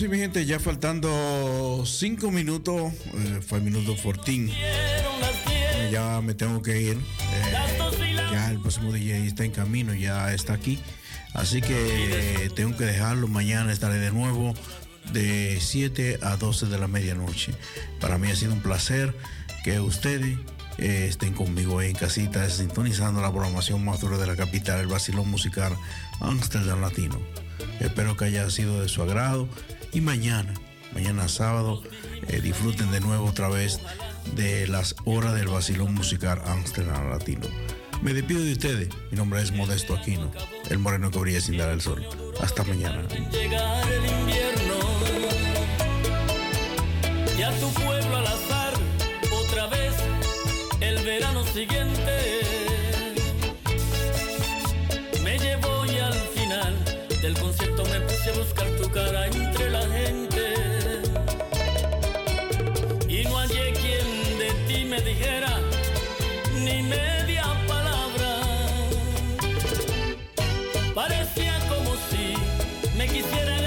Sí, mi gente, ya faltando cinco minutos, eh, fue el minuto 14. Eh, Ya me tengo que ir. eh, ya el próximo DJ está en camino, ya está aquí. Así que tengo que dejarlo. Mañana estaré de nuevo de 7 a 12 de la medianoche. Para mí ha sido un placer que ustedes estén conmigo en casita, sintonizando la programación más dura de la capital, el vacilón musical Amsterdam Latino. Espero que haya sido de su agrado y mañana, mañana sábado, eh, disfruten de nuevo otra vez de las horas del vacilón musical Amsterdam Latino. Me despido de ustedes. Mi nombre es Modesto Aquino, el moreno que brilla sin dar el sol. Hasta mañana. y a tu pueblo al azar otra vez el verano siguiente del concierto me puse a buscar tu cara entre la gente. Y no hallé quien de ti me dijera ni media palabra. Parecía como si me quisiera